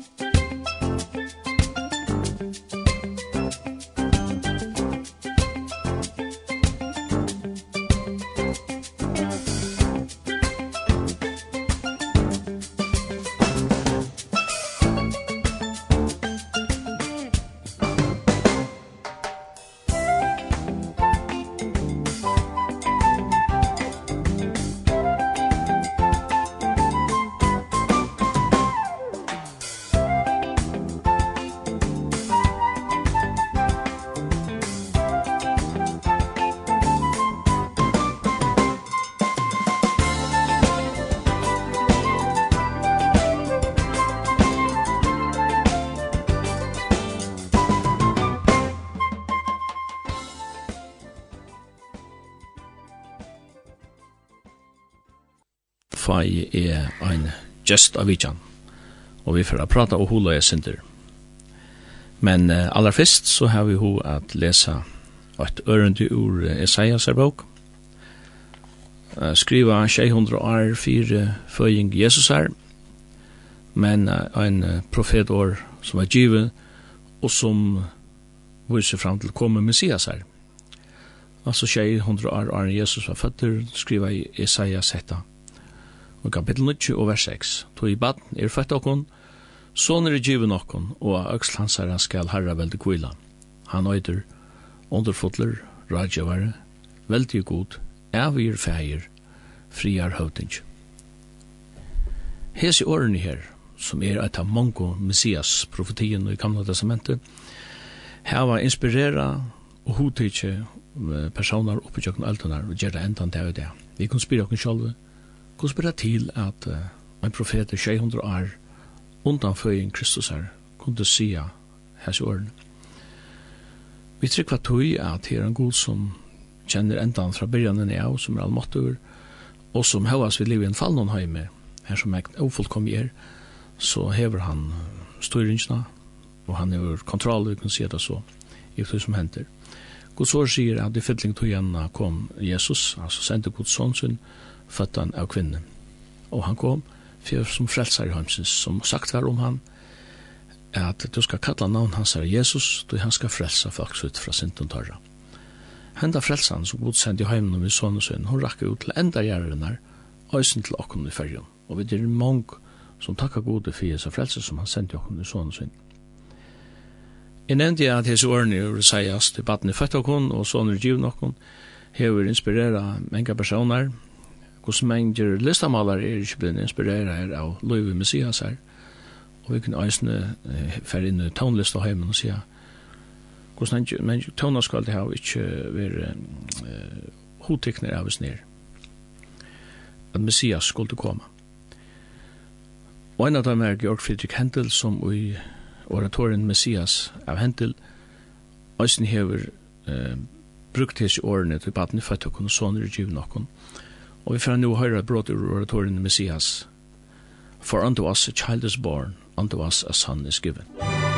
Musik gest av vidjan. Og vi får prata og hula jeg synder. Men uh, aller fyrst så har vi ho at lesa et ørende ur Esaias er bok. Eh, skriva 600 år fire føying Jesus er, Men eh, en profetår som er givet og som viser fram til komme Messias er. Altså 600 år år Jesus var føtter skriva i Esaias hetta og kapittel 9 og vers 6. Toi baden er født okkon, sånn er givet okkon, og av øksel hans skal herra veldig kvila. Han øyder, underfotler, radjavare, veldig god, evigir feir, friar høvding. Hesi årene her, som er et av mongo messias profetien i gamla testamentet, hava inspirera og hodtidje personer oppe i kjøkken og gjerra endan det og det. Vi kan spyrir okken sjolve, Hvordan blir det til at uh, en profet i 600 år undan føyen Kristus her kunne si hans åren? Vi trykker at tog at her en god som kjenner endan fra byrjanen av, som er allmåttur, og som høyas vi liv i en fall noen med her som er ofullkom i er, så hever han styringsna, og han hever kontroll, vi kan si det så, i det som henter. Guds år sier at i fytling tog igjen kom Jesus, altså sendte Guds sånn sin, føddan av kvinne. Og han kom for som frelsar i hansins, som sagt var om han, at du skal kalla navn hans er Jesus, du han skal frelsa folks ut fra sintun tørra. Henda frelsan som god sendi heimen med sånn og sønn, hun rakka ut til enda gjerrinar, øysen til okkom i fyrjon. Og vi dyrir mong som takka gode for Jesu frelsa som han sendi okkom i sånn og sønn. Jeg nevnte at hese årene gjorde seiast til baden i født okkom og sånne er givn okkom, hever inspirera menga personer, hos mengder listamalar er ikke blitt inspireret her av Løyve Messias her. Og vi kunne eisne fer inn i tonlista heimen og sier hos men tona skal det ha ikke være hotekner av oss nere. At Messias skulle komme. Og en av dem er Georg Friedrich Händel som i oratorien Messias av Händel eisne hever eh, brukt hese årene til baden i født og kunne sånne i givet. Og Og vi får nu høre et brot ur oratorien Messias. For unto us a child is born, unto us a son is given. Musik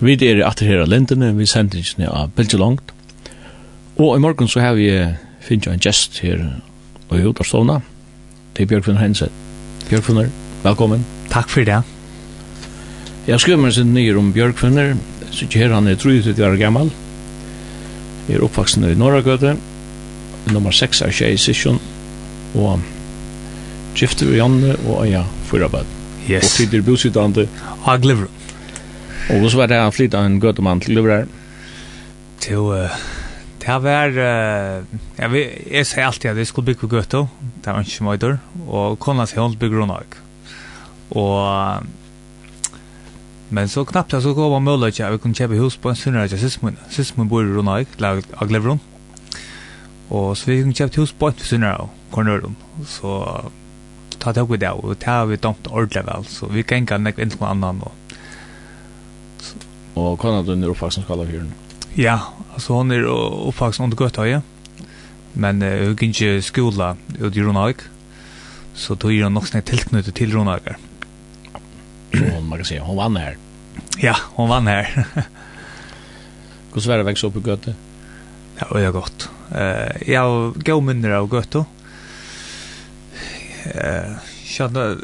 Vi er atter her av lindene, vi sender ikke av Bilge Langt. Og i morgen så har vi finnet en gjest her og i Udarstovna. Det er Bjørkvinner Henset. Bjørkvinner, velkommen. Takk for det. Jeg skriver meg sin nyer om Bjørkvinner. Så ikke her han er truet ut i år gammal. Jeg er oppvaksen i Norragøte. Nummer 6 er tjei i Sisjon. Og gifter vi Janne og Aja Fyrabad. Yes. Og tid er Og Aglevrøm. Og så var det han flyttade en göteman till Luleå. Till det har vært... uh, jeg, vet jag säger alltid at jeg skulle bygga götto. Det var ikke möjligt og kona se hon bygger hun også. Og... men så knappt jeg så gå man möjligt att vi kunne kjøpe hus på en sunnare sist men sist men bor ju nog av agleveron. Og så vi kunne kjøpe hus på en sunnare corner Så ta det opp i det og det har vi dumt ordentlig vel, så vi kan ikke ha inn til noen annan och Og kan du nu oppvaksen skalla hyren? Ja, altså hon er oppvaksen under gött ja. Men hun kan ikke skola ut i Ronalk. Så då är hon också snett tillknutet till Ronalk. Så hon man kan si, hon vann her. Ja, hon vann her. Hvordan var det vekst opp i göttet? Ja, det var godt. Uh, jeg har går mindre av göttet. Uh, Sjöna,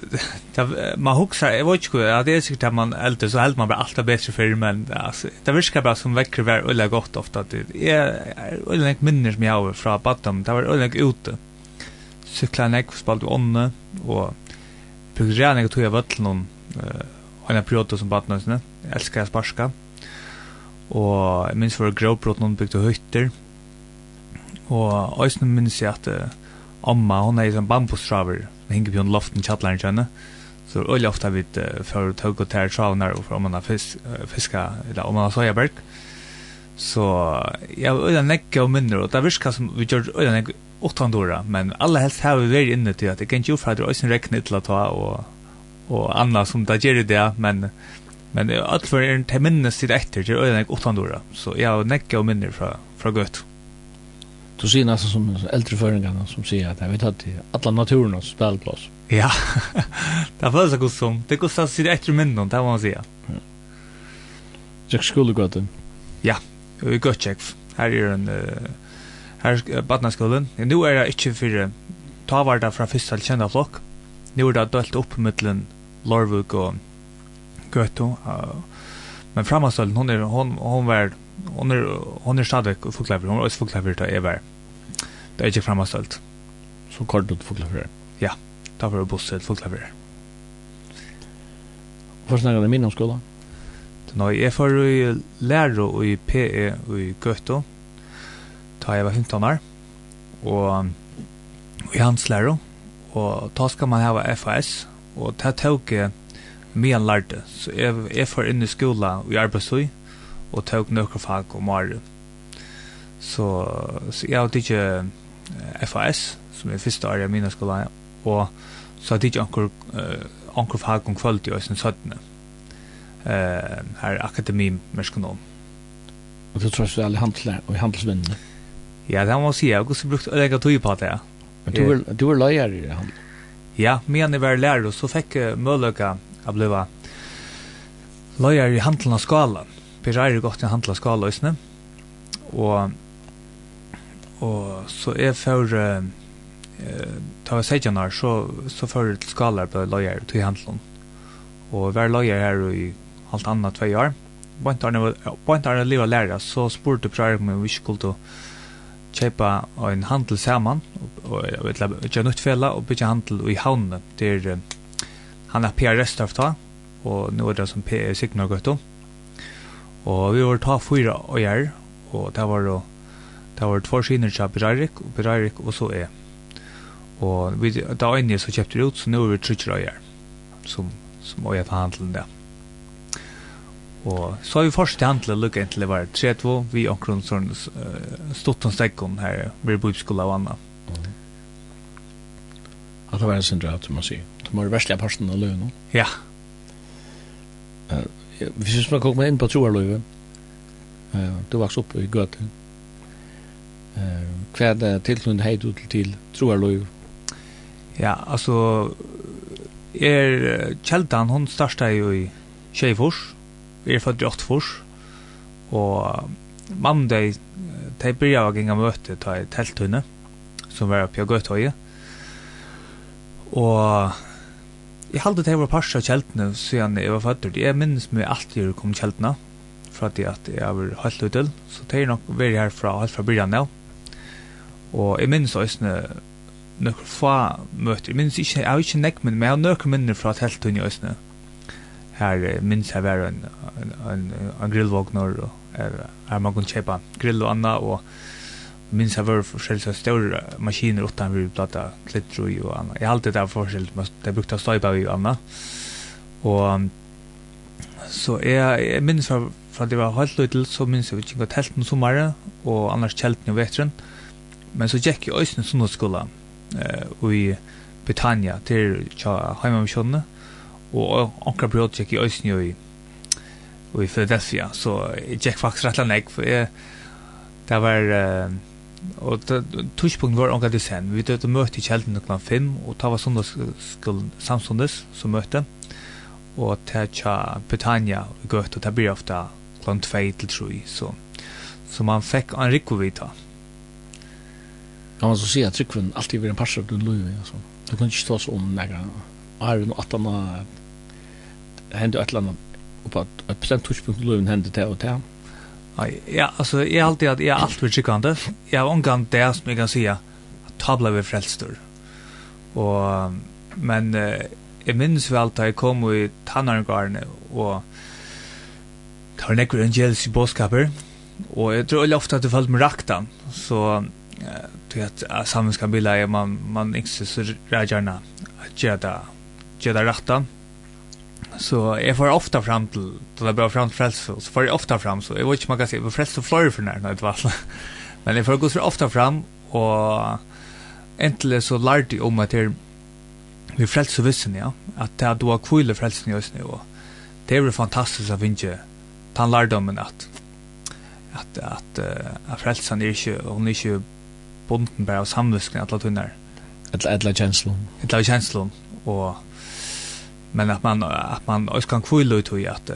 man huxar, jag vet inte, ja, det är säkert att man äldre så hällt man bara allt bättre för men alltså, det verkar bara som väcker vær ölla gott ofta. Det är ölla nek minner som jag har från Batam, det var ölla nek ute. Cykla nek, spalt i ånne, och brukade redan nek tog jag vötl någon en period som Batam, jag älskar jag sparska. Och jag minns för gråbrott någon byggde hytter. Och ösnen minns jag att Amma, hon är som bambustraver Vi hänger på en loft i chatlaren känna. Så øyla ofta vi for tøk og tær travnar och om man har fisk, fiska, eller om man har sojaberg. Så jeg var øyla nekka og minner, og det viskar som vi gjør øyla näcka åttan dora, men alla helst har vi varit inne till att det kan ikke för att det är øysen rekne till att ta och, och anna som det gör det, men men alt for er en till til till til øyla nekka åttan dora. Så jeg näcka och mindre från, från gött. gøtt. Du ser nästan som äldre föringarna som säger att vi vet att alla naturen har spelplats. Ja, det var så gott som. Det går att se efter minnen, det var man säga. Jag skulle gå till. Ja, vi går check. Här är en här barnaskolan. Nu är det inte för ta var det från första till kända flock. Nu är det delt upp mellan Larvik och Göto. Men framaställen hon är hon hon var hon er hon er stadig folklever hon er også där til var det er ikke framaställt så kort ut folklever ja da var det bussen folklever Hvor snakker du min om skolen? Nå, jeg får i lære i PE og i Gøto da jeg var 15 år, og i hans lære. Og da skal man ha FAS, og da tok jeg mye lærte, så jeg, jeg får inn i skolen og i arbeidstøy, og tok nøkker fag om året. Så, så jeg hadde ikke FAS, som er første året i min skolen, og så hadde ikke anker, uh, anker fag om kvalitet i Øystein 17. Uh, her akademi merskonom. Og du tror du alle handler og handelsvennene. Ja, det må jeg si. Jeg har også brukt å legge tog på det. Men du var, du var løyer i handel? Ja, men jeg var lærer, så fikk jeg mulighet av å bli løyer i handelen av skalaen inspirerer godt til å handle skaløsene. Og, og så er for uh, ta av seitjanar, så, så for til skalar på løyer til handelen. Og var løyer her i allt annat två år. Bant Arne leva lära så spurte prøyer om vi skulle köpa en handel samman och sammen, og ikke nødt fälla och bygga handel i havnen, där han er PR-restaurant, och nu är det som PR-signalgøtto. Mm Og vi var ta fyra øyer, og det var jo Det var två skiner till Birarik, Birarik och så är. Och vi där inne så köpte det ut så nu är vi tryckröjar som som och jag förhandlade där. Og så har vi först lukket inn til det var 3-2, vi och Kronson stått om stekken her, vi er bodde skola och annat. Att det var en sin drøy, som man sier. Det var värsta parten av løy nå. Ja. Eh vi synes man kommer inn på troarløyve. Uh, du vaks opp i gøte. Uh, hva er det tilknyttet hei du til, til troarløyve? Ja, altså, er Kjeldan, hun startet jo i Kjeifors, er født i Åttfors, og mannen de, de byrja av gjenga møte ta i teltøyne, som var oppe i Gøtøye. Og Jeg halte det var parst av kjeltene siden jeg var føtter. Jeg minnes meg alltid jeg kom kjeltene for at jeg var helt ut til. Så det er nok vært her fra helt fra byrjan nå. Og jeg minnes også noen få møter. Jeg minnes ikke, jeg har ikke nekk, men jeg har noen minner fra teltene i Østene. Her minnes jeg var en, en, en, en grillvågner og her man kunne kjøpe grill og annet og minns jag var forskjell så stora maskiner utan vi platta klittro i och annat. Jag har alltid det där forskjell det brukt att stäpa i annat. Och så jag, jag minns fra, fra det var helt litet så minns jag inte gått helt noen sommare och annars kjelten i vetren. Men så gick jag i Øysten Sunnåsskola eh, i Britannia till Heimamisjonen och ankra bröd gick i Øysten i, i Philadelphia så jag gick faktiskt rätt länge för jag, det var uh, og tushpunkt var onkel disen. Vi tøtt og møtte i kjelden kl. 5, og ta var sånn skulle samsondes som møtte, og ta tja Britannia i gøtt, og ta blir ofta kl. 2 til 3, så, så man fikk en rikko. Kan man så si at rikkoen alltid blir en parser av den løyve, altså. Du kan ikke stå så om nega, og er jo noe at han hender et eller annet, og på et bestemt tushpunkt i løyven hender det og det, Nei, ja, altså, jeg er alltid at jeg er alt for trykkende. Jeg har omgang det som jeg kan si at ta ble vi frelstor. Og, men uh, jeg minnes vel at jeg kom i Tannargarne, og det var nekker evangelisk båtskaper, og jeg tror jeg ofte at det falt med rakta, så eh, til at sammen skal bila, man, man ikke så rædgjerne at gjør det, gjør det raktan. Så jag får ofta fram till då det bra fram till frälse så får jag ofta fram så jag vet inte man kan se på frälse flöjer för när det var. Men jag får gå så ofta fram och äntligen så lärde jag om att det vi frälse vissen ja att det då har kvile frälsen just nu och det är fantastiskt att vinge tan lärdomen att att att att frälsan är inte hon är inte bunden bara av samvisken samviskan alla tunnar. Alla alla känslor. Alla känslor och men att man att man också kan kvilla ut hur att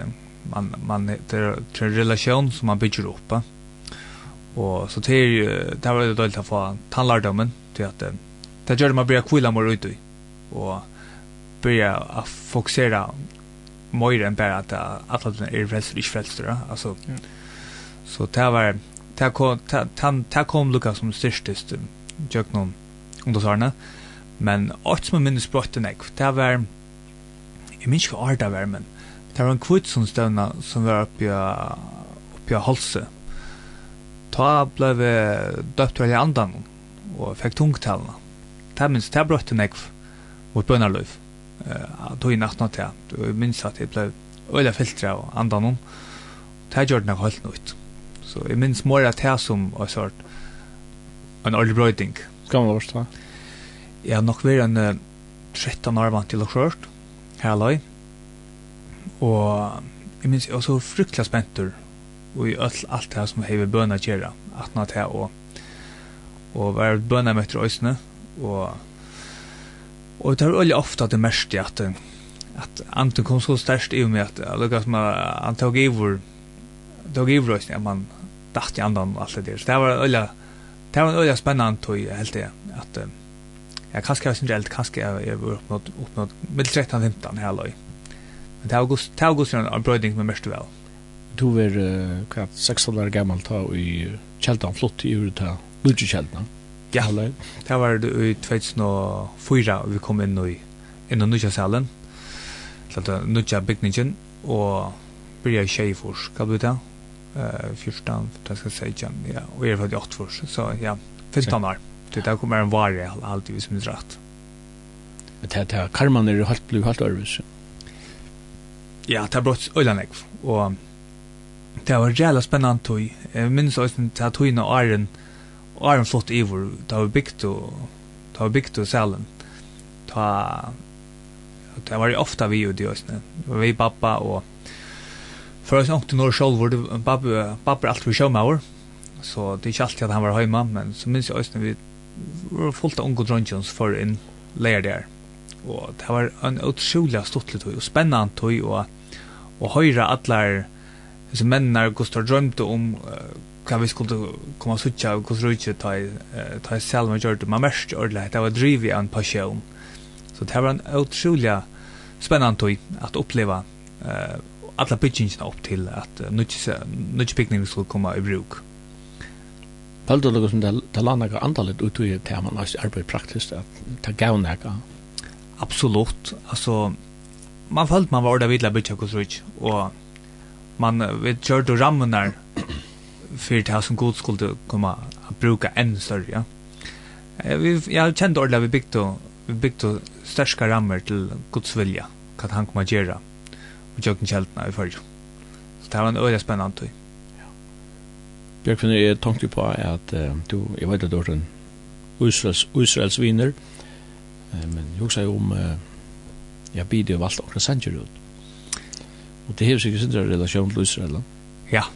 man man det är en relation som man bygger upp. Och så det är ju det var det dåligt att få tandlardomen till att det gör man börja kvilla mer ut och börja att fokusera mer än bara att att den är frälst och frälst alltså så det var det kom det kom Lucas som störstest jag någon under ungdomsarna. Men åt som minns brotten det var jeg minns ikke hva det var, men det var en kvitt som støvna som var oppi av oppi av halset. Ta ble vi døpt vel i andan og fikk tungtalene. Det minns, det brøtte nekv mot bønnerløyf. Uh, tog i nattna til, og jeg minns at jeg ble øyla filtre av andan og Det gjør det nok helt nøyt. Så jeg minns mer at det som var sort en ordentlig brøyding. Gamle årstid, ja? Ja, nok var en uh, 13 år vant til å kjørt. Halløy. Og jeg minns jeg var så fryktelig spentur og i alt, alt det som hever bøna gjerra, at nå til og og var bøna møtter øysene og og det er veldig ofte at det mest at at Anton kom så størst i og med at lukka som han tog ivor tog ivor øysene at man dacht i andan og alt det der så det var veldig det var veldig spennant og helt det at ja, kanskje jeg var generelt, kanskje jeg var oppnått, oppnått, med 13-15 her løy. Men det er august, det er august en brøyding med mest vel. Du var, hva, 16 år gammel ta i kjeldan, flott i ure ta, lutsi kjeldan. Ja, det var det i 2004 vi kom inn i, inn i nutja salen, nutja bygningen, og byrja tjej tjejfors, hva du ta? Uh, 14, 15, 16, ja, og jeg er fra 8 fors, så ja, 15 år. Det där kommer en varje alltid som är rätt. Men det här karman är helt blivit helt örvis. Ja, det har brott öllanek. Och det var jävla spännande tog. Jag minns också att det här tog in och Arjen och Arjen flott i vår. Det har byggt och det har byggt och sällan. Det var ju ofta vi gjorde just nu. Det var vi pappa och för oss åkte några själv. Pappa, pappa är alltid för sjömauer. Så det är inte alltid att han var hemma. Men så minns jag också när vi var fullt av unge drøntjons for en leir der. Og det var en utrolig stortlig tog, og spennende tog, og, og høyre atler, disse mennene Gustav drømte om uh, hva vi skulle komme og suttje av Gustav Rydtje ta i, ta i selv med gjørte, mest ordentlig, det var drivet av en passion. Så det var en utrolig spennende tog at oppleva uh, alle byggingene opp til at uh, nødtjepikningen skulle komme i bruk følte det som det la noe antallet ut i det man har arbeid praktisk, at det gav noe. Absolutt. Altså, man følte man var ordet videre bytja hos og man vet kjørt og rammen der for det som god skulle komme å bruke enn større, ja. Vi, jeg kjente ordet vi bygde, vi bygde størske rammer til Guds vilja, hva han kommer å gjøre, og kjøkken kjeltene i følge. Så det var en øye spennende tøy. Bjørkvinner, jeg tenkte på at uh, du, jeg vet at du er en Israels, Israels viner, uh, men jeg husker jo om uh, jeg bidde av alt akkurat sanger ut. Og det er sikkert sindra relasjon til Israel. da. Ja.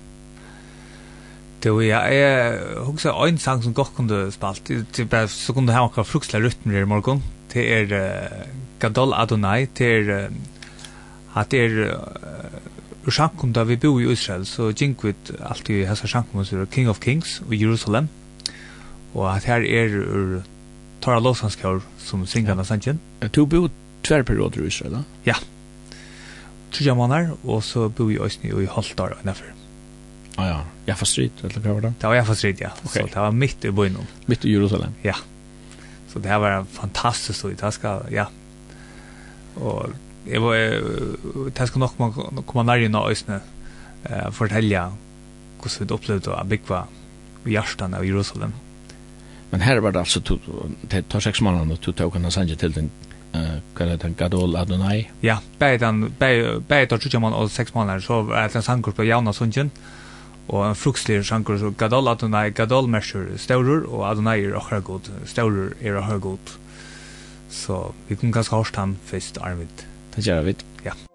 Det var jeg, jeg husker en sang som godt kunne spalt, det bare så kunne du ha akkurat fruktelig rytmer i morgen, det er uh, Gadol Adonai, det er uh, at det er uh, ur sjankum da vi bor i Israel, så gink vi alltid hessa sjankum som er King of Kings i Jerusalem, og at her er ur Tara Låsanskjør som synger av sangen. Du bor tver perioder i Israel, da? Ja. Tredje måneder, og så bor vi i Øsny og i Holtar og innenfor. Ah, ja, Jaffa Street, eller hva var det? Det var Jaffa Street, ja. Okay. Så det var mitt i byen. Mitt i Jerusalem? Ja. Så det var fantastisk, det skal, ja. Og jeg var, det skal nok man komme i nå øsne, uh, fortelle hvordan vi opplevde å bygge i hjertene av Jerusalem. Men her var det altså, det tar seks måneder, og du tok henne sannsynlig til den, hva er det, Gadol Adonai? Ja, bare den, bare tar seks måneder og seks måneder, så var det en sangkurs på Javna Sundsjen, og en fruktlig sjankurs, så Gadol Adonai, Gadol Mesher, Staurer, og Adonai er akkurat god, Staurer er akkurat god. Så vi kan kanskje hørst han først, Arvid det gjør vi. Ja.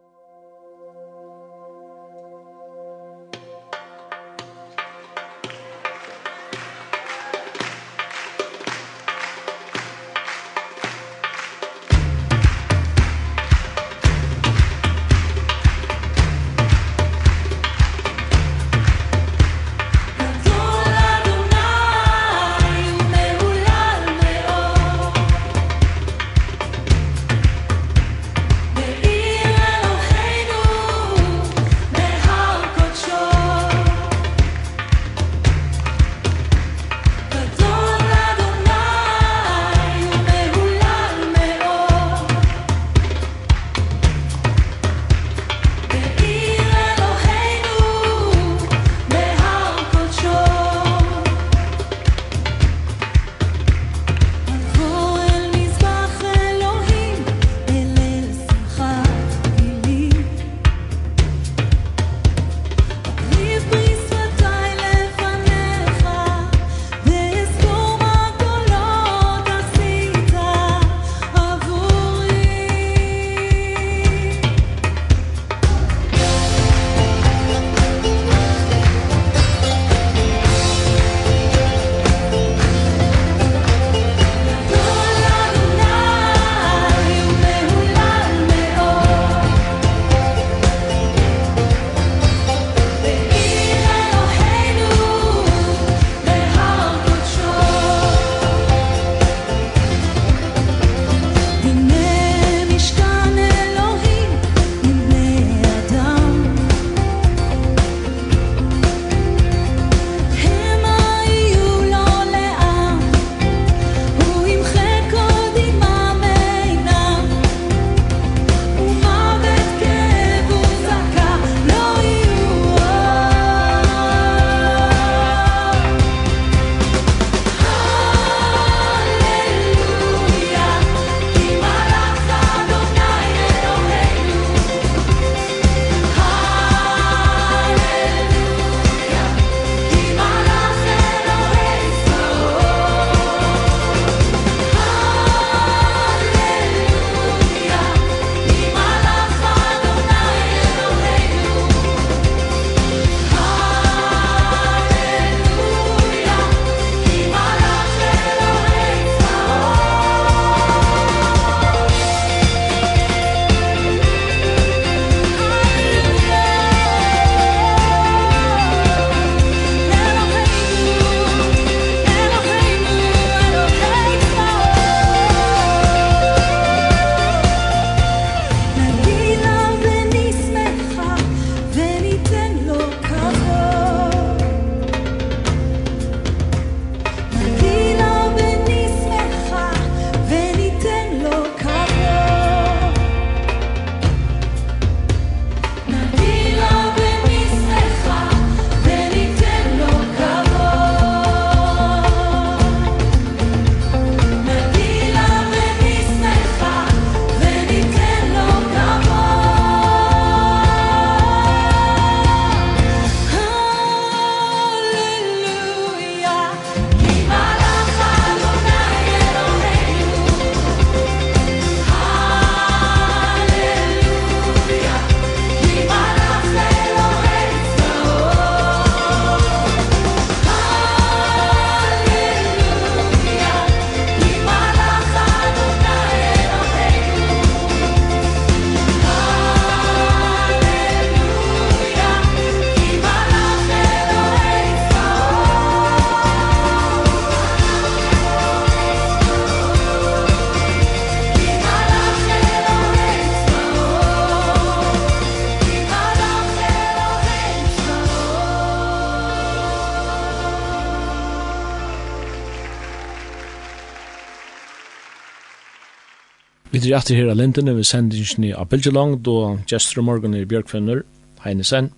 sitter jeg her av Linden, vi sender ikke av Bilgelang, da Gjester Morgan i Bjørkfønner, Heinesen.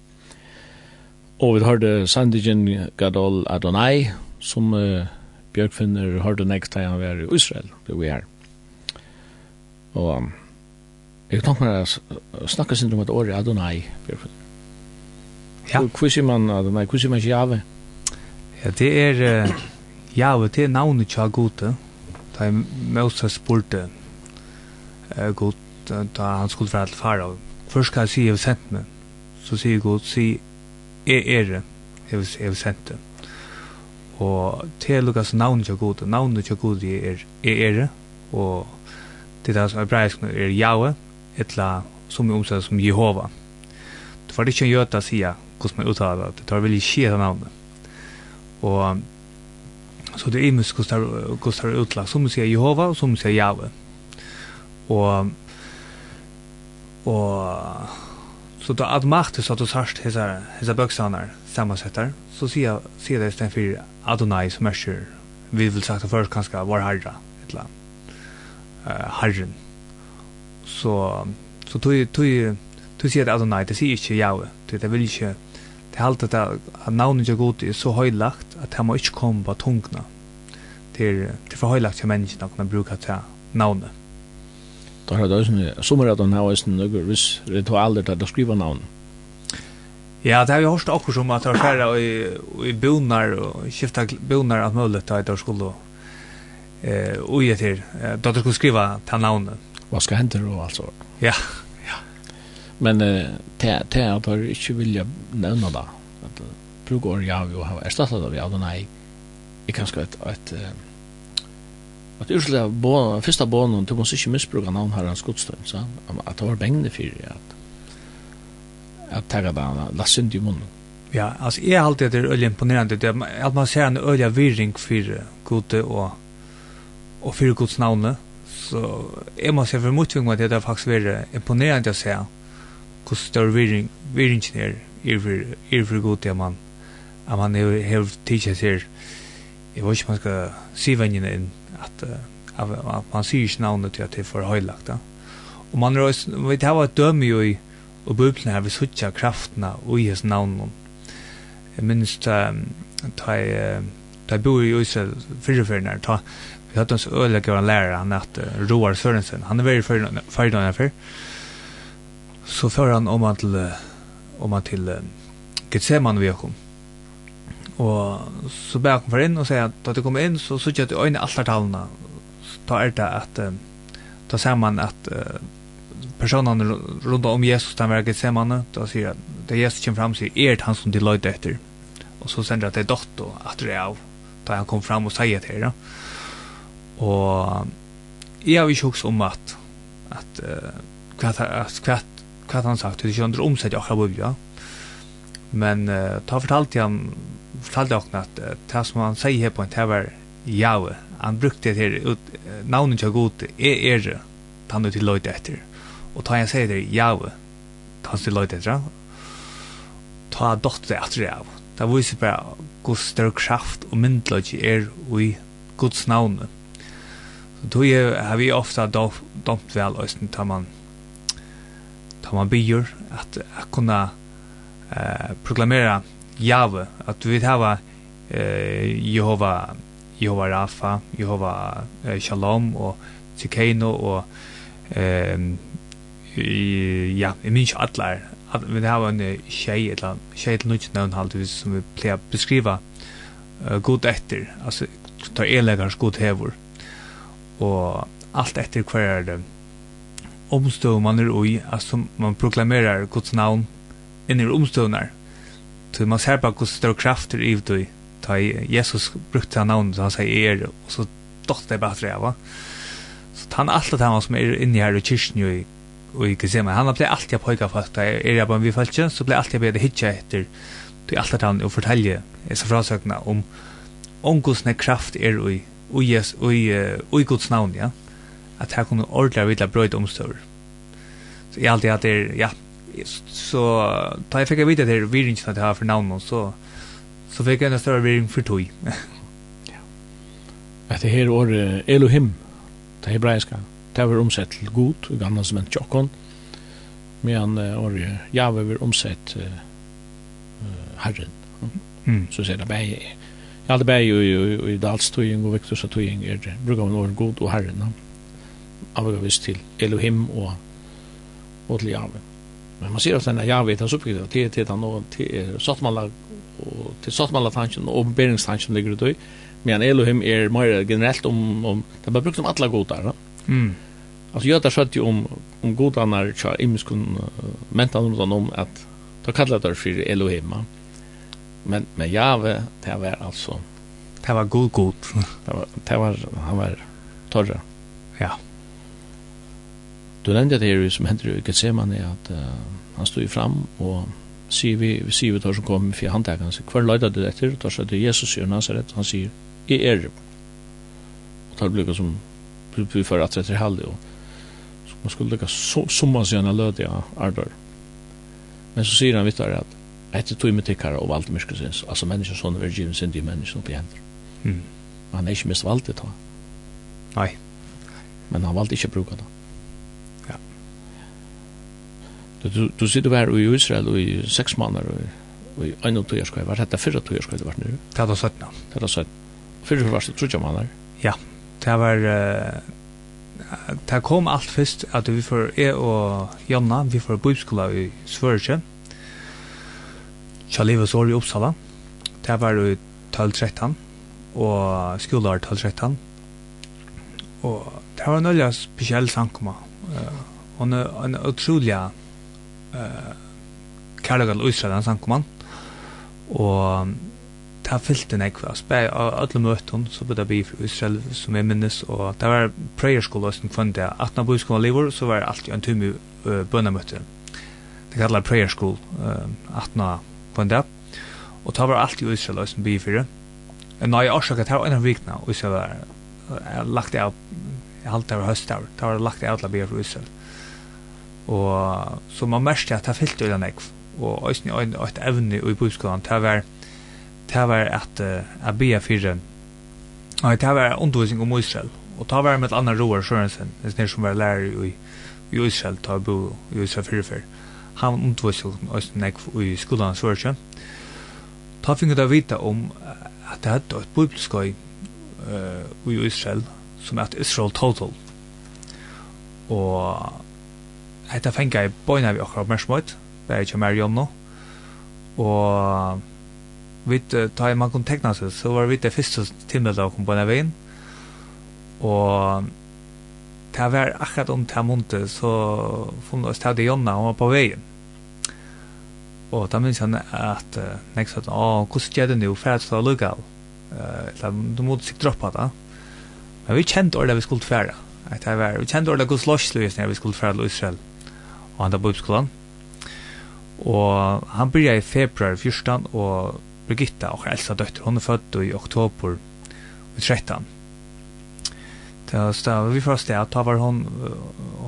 Og vi hørte sendingen Gadol Adonai, som uh, Bjørkfinner hørte nekst da han var i Israel, det vi er. Og um, jeg tenker meg å snakke sin om et år i Adonai, Bjørkfinner. Ja. Hvor sier man Adonai, hvor sier man Jave? Ja, det er uh, Jave, det er navnet Tjagute. Da Moses spurte god da han skulle være til farao. Først skal jeg si jeg har sendt meg. Så sier god, si jeg er det, jeg har sendt det. Og til Lukas navnet til god, navnet til god er jeg er det, og det er som hebraisk er Jahwe, etla som er omsett som Jehova. Det var ikke en jøta sida hvordan man uttaler det, det var veldig skjeta navnet. Og så det er imens hvordan det er utlagt, som sier Jehova og som sier Jahwe og og så då automatiskt att du särskilt hesa hesa böksanar sammansätter så ser jag ser det istället för Adonai som är sure vi vill sagt först kanske var harra ett land eh harren så så tog tog tog ser det Adonai det ser inte jag det vill inte det halt att att namnet jag gott är så höjlagt att han må inte komma på tungna till till för höjlagt för människan att kunna bruka det namnet Da har det også, som er at han har også noen viss ritualer til å skrive navn. Ja, det har vi hørt akkur som at det var færre i, i bonar, og skiftet bonar at mulig til at det skulle eh, ui etter, da det skulle skrive til navnet. Hva skal hente då, altså? Ja, ja. Men eh, det er at jeg ikke vilja nevne det. Bruk år, ja, vi har erstattet det, ja, nei, jeg kan skrive et, et, et at ursla bånen, fyrsta bånen, du måste ikkje misbruka navn herrens godstøyn, sa At det var bengne fyrir, at at tega bara la synd i munnen. Ja, altså jeg er alltid det er øyelig imponerende, det er at man ser en øyelig virring for gode og, og for gods navne, så jeg må se for motving at det er faktisk være imponerende å se hvor større virring, virringen er er for er for gode at man at man har tidligere til jeg vet ikke man skal si vennene inn at, at, at man sier ikke navnet til at det er for høylagt. Da. Og man er også, vet, det var et døme jo i og bøplene her, vi suttja kraftna og i hans navn. Jeg minns ta ta ta bo i Israel fyrreførende her, vi hadde hans ødelegger en lærer, han heter Roar Sørensen, han er veldig fyrreførende her, så fører han om han til, om han til Gethsemane vi har kommet Og så ber jeg for inn og sier at da du kommer inn så sier jeg at du øyne altartalene. Da er det at da ser man at uh, personene rundt om Jesus den verket ser man da sier at det Jesus kommer fram sier er det han som de løyde etter. Og så sender jeg til dott og at det er av da han kom fram og sier til det. Og jeg har ikke hukst om at at hva, hva, hva han sagt, det er ikke under omsett i akkurat biblia. Men uh, ta fortalt han fortalte också att det som han sier her på en det var Han brukte det her ut, navnet till god er er han er til løyde etter. Og ta han sier det Jahwe. Ta han til løyde etter, Ta dotter efter det av. Det viser bare god større kraft og myndløyde er i Guds navn. Så då har vi ofta domt väl östen tar man tar man byr at, att kunne eh, proklamera Jave, at vi hava eh, Jehova, Jehova Rafa, Jehova eh, Shalom og Tsikeno og eh, ja, jeg minns allar, at vi hava en tjej, eller tjej til nødt nøvn halvt, som vi pleier å beskriva uh, god etter, altså ta elegarens god hevor, og alt etter hver er omstøv man er ui, altså man proklamerar Guds navn inn i omstøvnar, Så man ser bara hur stor krafter i det. Ta Jesus brukte han namn så han sier er og så dotter det bare träva. Så han alt det här som er inne her i kyrkan ju och i Gethsemane. Han blev alltid pojka höga fast er jeg bare vi falske så blev alltid bedre hitja etter til alt det han och fortälje så frasökna om onkosne kraft er i och yes och i Guds namn ja. Att här kommer ordla vidla bröd omstör. Så jag alltid att det ja så da jeg fikk vite at det er viringen at jeg har for navnet, så, så fikk jeg en større viring for tog. ja. Etter her året Elohim, det hebraiska, det var omsett til god, i gamla som en tjokkon, medan året Jave var omsett uh, herren. Mm. Så sier det bare jeg. Ja, det bare jo i dalstøying og vektorstøying er det. Bruker man året god og herren. Avgjøres til Elohim og, og til Jave. Men man ser ofta när jag vet hans uppgift till till han till Sottmalla och till Sottmalla tanken och Beringstanken ligger det då. Men Elohim är mer generellt om om det bara brukt om alla godar. Mm. Alltså jag där satt ju om om godarna tja imskun mental om om att ta kallar det för Elohim. Men men Jave det var alltså det var god god. Det var det var han var torra. Ja. Du nevnte det her som hender i Gethsemane at uh, han stod fram og sier vi, vi sier vi tar som kom for han han sier hver løyda du etter og tar seg til Jesus sier Nazaret han sier i er og tar blukka som vi fyrir at etter halde og så man skulle lukka summa sier han løyda ardor. Men så sier han vittar at etter tog med tikkara og valgte myrka altså mennesker sånne virgin sin i mennesker oppi hender mm. han er ikke mest valde ta nei. Men han valgte ikke bruka det. Du, du sitter her i Israel i seks måneder, og i en og tog skoj, var dette fyrre tog skoj det var nu? Det var 17. Det var 17. Fyrre var det trodde måneder? Ja, det var... Uh, det kom alt først at vi får, jeg og Jonna, vi får bøyskola i Svørkje, Kjallivet sår i Uppsala. Det var i 12-13, og skolar 12-13. Og det var en øyla spesiell sankoma. sankumma, og en utrolig uh, kærlegan og Israel, han sankum han. Og det har fyllt en ekve, altså bare av alle møtene, så ble det bi for Israel, som jeg minnes, og det var prayer school, som sånn kvann det, at når boskolen lever, så var det alltid en tumme uh, bønnemøte. Det kallar prayer school, uh, at når kvann det, og det var alltid Israel, som sånn bi for det. Nei, jeg årsaker, det var en av vikna, og Israel var lagt av, jeg halte det var høstavar, det var lagt av til å bi for Israel og så man mest at det fyllte øyne jeg. Og øyne øyne et evne i bøyskolen det var det var at jeg bia fyrir og det var undervisning om Israel. Og det var med et annet roer Sørensen det som var lærer i i Israel ta bo i Israel fyrir fyrir han undervisning øyne jeg i skolan Sørensen ta finner ta vita om at det hadde et bibelskøy uh, i Israel som at Israel total. Og Hetta fengar jeg bøyna vi okkar mer smøyt, bare ikke mer jom nå. Og vi tar man kunne tekna seg, så var vi det første timmelet av kom på denne veien. Og det var akkurat om det måned, så funnet oss til Jonna, hun var på veien. Og da minns han at uh, nek sa, åh, hvordan gjør det nå, fært fra Lugal? Uh, du må sikkert droppa det. Men vi kjente ordet vi skulle fære. At det var, vi kjente ordet hvordan slåssløsning vi skulle fære til Israel og han da bibelskolan. Og han byrja i februar 14, og Birgitta, og eldsta døtter, hun er født i oktober i 13. Så da vi først det, da var hon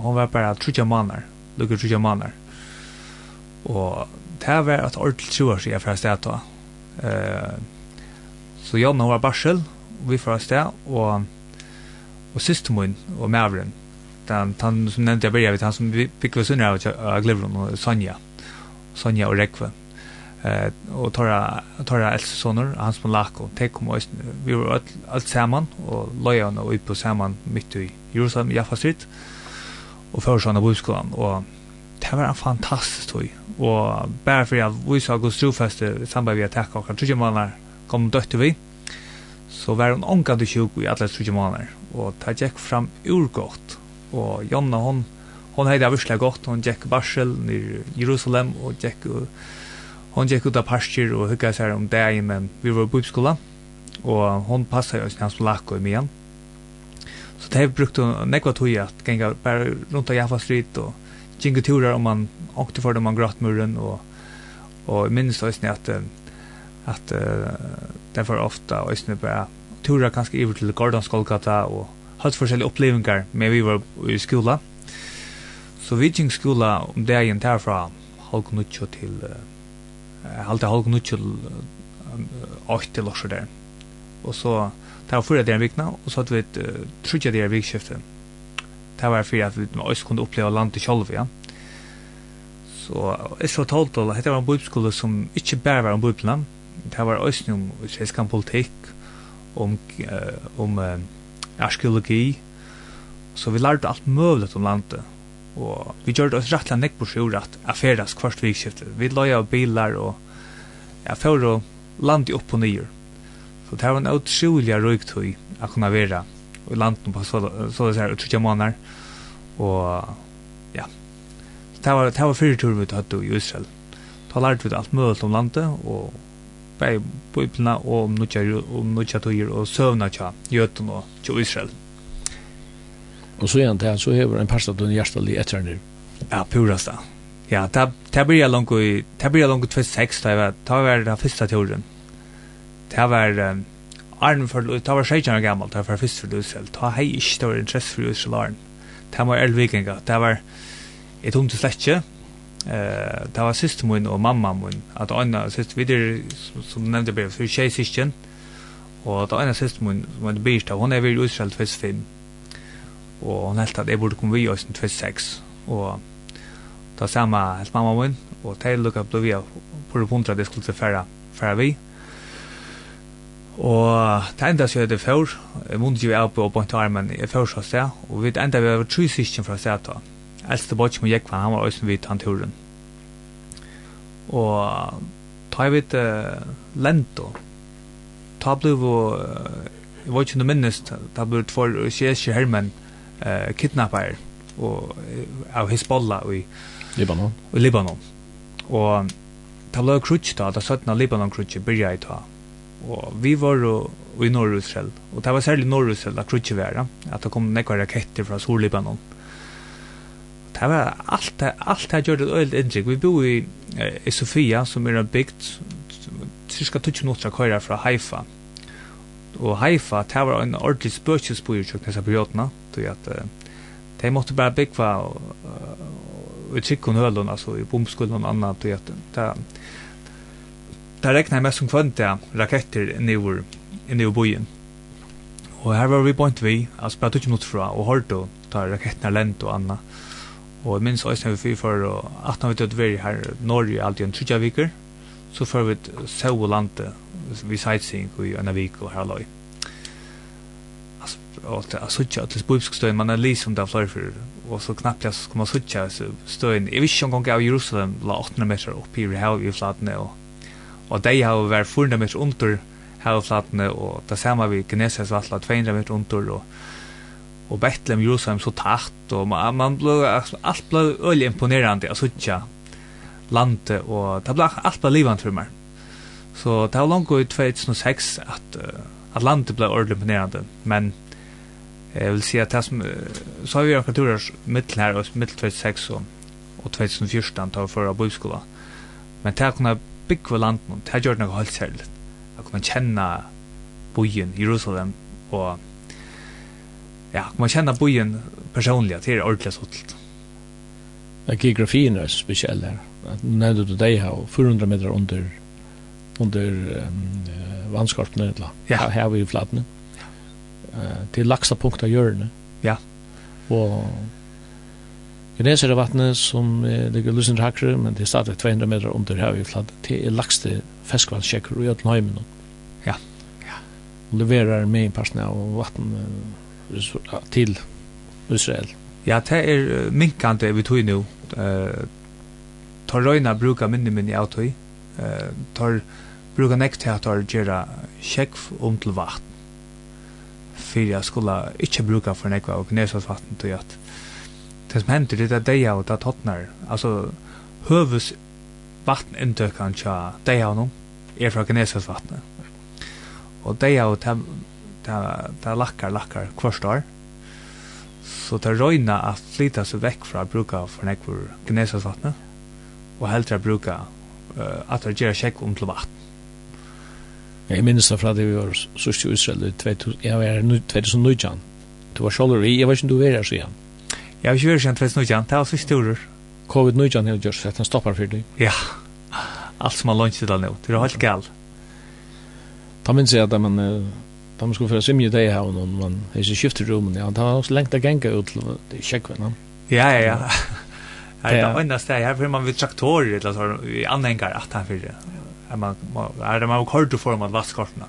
hun var bare trutja manar, lukker trutja manar. Og det var et ordentlig troer, år siden fra sted da. Uh, så Jonna var barsel, og vi først sted, og, og systemoen og maveren, den, den som nevnte jeg började vet han som fikk oss under av Glevron og Sonja. Sonja og Rekve. Eh och Tora Tora Else Sonor han som Lako det kom oss vi var allt allt samman och Leon och upp på samman mitt i Jerusalem Jaffa Street. Och för såna boskolan och det var en fantastisk tog och bara för att vi sa Guds trofäste i samband med attack och kanske månader kom dött vi så var hon ångad och sjuk i alla 20 månader och det gick fram urgott og Jonna hon hon hade avsla gott. Hon gick Basel i Jerusalem och gick hon gick ut av pastur och hugga seg om det men vi var på skola och hon passade oss när han lack och så det brukt hon nekva tog att gänga bara rundt av Jaffa Street och ginga turer om man åkte för dem man grattmuren och och minns då att att, att uh, det var ofta och snubba turer kanske över till Gordons Golgata och hatt forskjellige opplevingar med vi var i skola. Så vi gikk skola om dagen tar fra halv nuttjo til uh, halv til halv nuttjo uh, 8 til års der. Og så det var fyra der vikna, og så hadde vi et uh, trutja der vikskiftet. Det var fyrir at vi også kunne oppleva landet sjolv, ja. Så Isra Toltol, dette var en bibelskole som ikke bare var en bibelen, det var også om svensk politikk, om, uh, om uh, arkeologi. Så vi lærte alt møvlet om landet. Og vi gjør gjorde oss rettelig nekk på sjur at affæres kvart vikskiftet. Vi løy av bilar og ja, for å lande opp og nyer. Så det var en utrolig røyktøy å kunne være i landet på så, så det her, utrolig måneder. Og ja, så det var, det var fyrtur vi tatt i Israel. Da lærte vi alt mulig om landet og bei bibelna og om nutja tøyer og søvna tja jötun og tja Israel. Og så igjen det, så hever en parstad og en hjertelig etter Ja, purast da. Ja, det det blir langt i det blir langt 26 da var ta var det første turen. Det var Arn for det var sjejan gamal, det var først for Israel. Ta hei ikke stor interesse for Israel. Det var elvikinga. Det var et tungt sletje eh det var syster min og mamma min At Anna syster vi der som nevnte blev for tjej syskon Og at Anna syster min som hade bist hon er vel Israel 25 Og hon helt at det burde komme vi oss 26 Og da samma helt mamma min og til lukka på vi på det punktet det skulle færa færa vi Og det enda så er det før, jeg måtte jo oppe og på en tarmen i først og og vi enda vi var tre syskjen fra sted eldste bort som gikk, han var også vidt han turen. Og ta jeg vidt uh, lento, ta ble vi, uh, jeg var ikke noe minnest, ta ble vi tvor kjeske hermen uh, kidnapper og, av Hezbollah i Libanon. I Libanon. Og ta ble krutsk da, da satt Libanon krutsk byrja i ta. Og vi var jo i Norrusrell, Og det var særlig Norrusrell da krutsk var, at det kom nekva raketter fra Sol-Libanon. Mm det var allt det, allt det gjorde det öjligt intryck. Vi bor i, i Sofia som är en bygd cirka 20 minuter köra från Haifa. Och Haifa, det var en ordentlig spökesbo i dessa perioderna. Det att de måste bara bygga och, och, och trycka höllen, alltså i bombskullen och annat. Det att det, det räknar mest som kvanta raketter ur inne i bojen. Och här var vi bort vi, alltså bara 20 minuter från och hørte då tar raketterna lent och annat Og jeg minns også når vi for, at når vi dødde veri her Norge alltid en trutja viker, så får vi sau og lande, vi sightseeing i en vik og her løy. Og det er suttja til spøypsk støyen, man er lys om det er flere for, og så knappt jeg skal man suttja støyen. Jeg visste ikke engang av Jerusalem la 800 meter opp i rehav i flatene, og, og de har vært 400 meter under hev flatene, og det samme vi Genesis vatla 200 meter under, og och Bethlehem Jerusalem så tätt och man, man blev allt blev öle imponerande alltså tja landet och det blev allt blev livant för mig. Så det var långt i 2006 att att landet blev öle imponerande men jag vill säga att det som så har vi några turer mitt här och mitt 2006 och, och 2014 tar förra boskola. Men det kunde bygga landet, det gjorde något helt särskilt. Jag kunde känna bojen Jerusalem och ja, man känner bojen personliga till det ordentligt sålt. Ja, geografin är speciell där. När du dig har 400 meter under under um, vannskorpen ja. här, här vid flatten. Ja. Uh, till laxa punkter hjörne. Ja. Och Gneser av vattnet som eh, ligger lusen hakre, men det er stadig 200 meter under her i flatt, det er lagste feskvallsjekker i Øtlenheimen. Ja. ja. Og leverer med innpassene av vatten, til Israel. Ja, det er minkande vi tog nu. Uh, tar røyna bruka minni minni av tog. Uh, tar bruka nek til at tar gjerra sjekv om til vatten. Fyrir jeg skulle ikkje bruka for nekva og gnesas vatten tog at det som hender det er deia og det tåttnar. Altså, høves vatninntøkkan tja deia og no er fra gnesas vattnet. Og deia og det, det lackar, lackar kvart år. Så det røyna at flyta seg vekk fra bruka for nekvur gnesasvattnet, og heldre bruka uh, at det gjør sjekk om til vatten. Jeg minnes det fra det vi var sørst i Israel, jeg var i 2019. Du var sjåler i, jeg vet ikke om du var her siden. Jeg var ikke vært siden 2019, det var sørst i Israel. Covid-19 har gjort sett, den stoppar for deg. Ja, alt som har lønnsigt av nå, det er helt gal. Ta minns jeg at man Da man skulle få simje det här och man är så skiftet rummen. Ja, det har också längt att gänga ut till kökven. Ja, ja, ja. Det är det enda steg här för man vid traktorer eller så i anhängare att han för det. Är man är det man har kort för man vasskorna.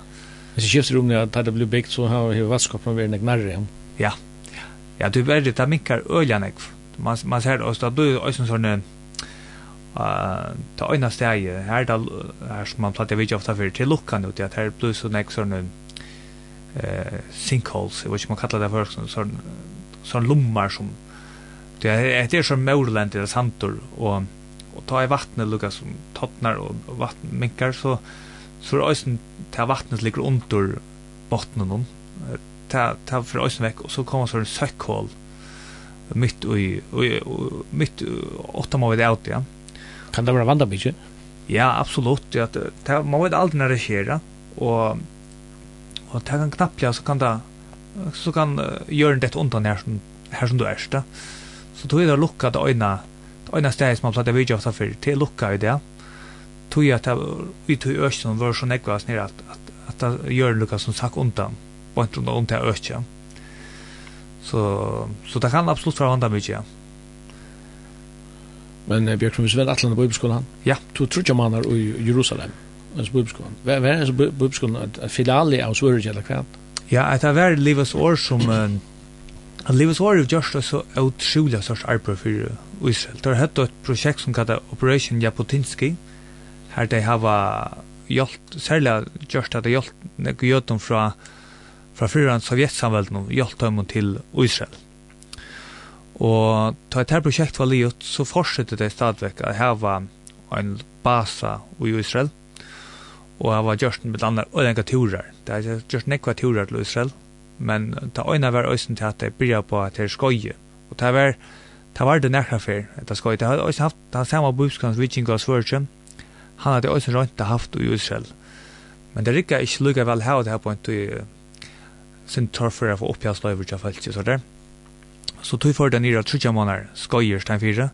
Det skiftet rummen att det blir byggt så har vi vasskorna varit närmare. Ja. Ja, du vet det där minkar öljan Man man ser oss då du är sån sån eh ta ena steg här där som man pratar vi ofta för till luckan ut att här blir så nästa sån eh sinkholes, jag vet inte man kallar det för sån sån lummar som det är det är som Moreland det santor och och ta i vattnet lukar som tottnar och vatten minkar så så är ösen ta vattnet ligger under bottnen då ta ta för ösen veck och så kommer så en söckhål mitt i mitt åtta man vet ut ja. Kan det vara vandabitje ja absolut ja ta man vet aldrig när det sker och og det kan knapplega så kan det så kan uh, gjøre det undan her som, her som du er da. så tog jeg da lukka det øyna det øyna stedet som man platt jeg vidja ofta fyrir til lukka i det tog jeg at vi tog økken var så nekva nere at, at, at det gjør lukka som sakk undan bant rundt om til økken så, så det kan absolutt være vanda mycket Men Bjørk, som vi svendt atlan i bibelskolan, ja. du trutja manar i Jerusalem alltså bibelskolan. Vad är alltså bibelskolan att filali av svårighet eller kvart? Ja, att det var livets år som en livets år av just så otroliga sorts arbete för Israel. Det har haft ett projekt som kallas Operation Japotinski. Här de har hjälpt särskilt just att hjälpt några jötum från från förra Sovjetsamvälden hjälpt dem till Israel. Og ta et her prosjekt var livet, så fortsatte det stadigvæk å hava en basa i Israel. Mm og jeg var gjørst med andre og enka turer. Det er gjørst nekva turer til Israel, men ta øyne var øyne til at jeg byrja på at jeg skoje. Og ta var, ta var det nekra fyr, det skoje. Det har øyne haft det den samme budskans vikinga og svørkjøm, han hadde øyne røynta haft i Israel. Men det rikka ikke lukka vel her det her på en tøy sin torfer av oppjastløyver til feltet, så der. Så tøy for den nira trutja måneder skojer stein fyra.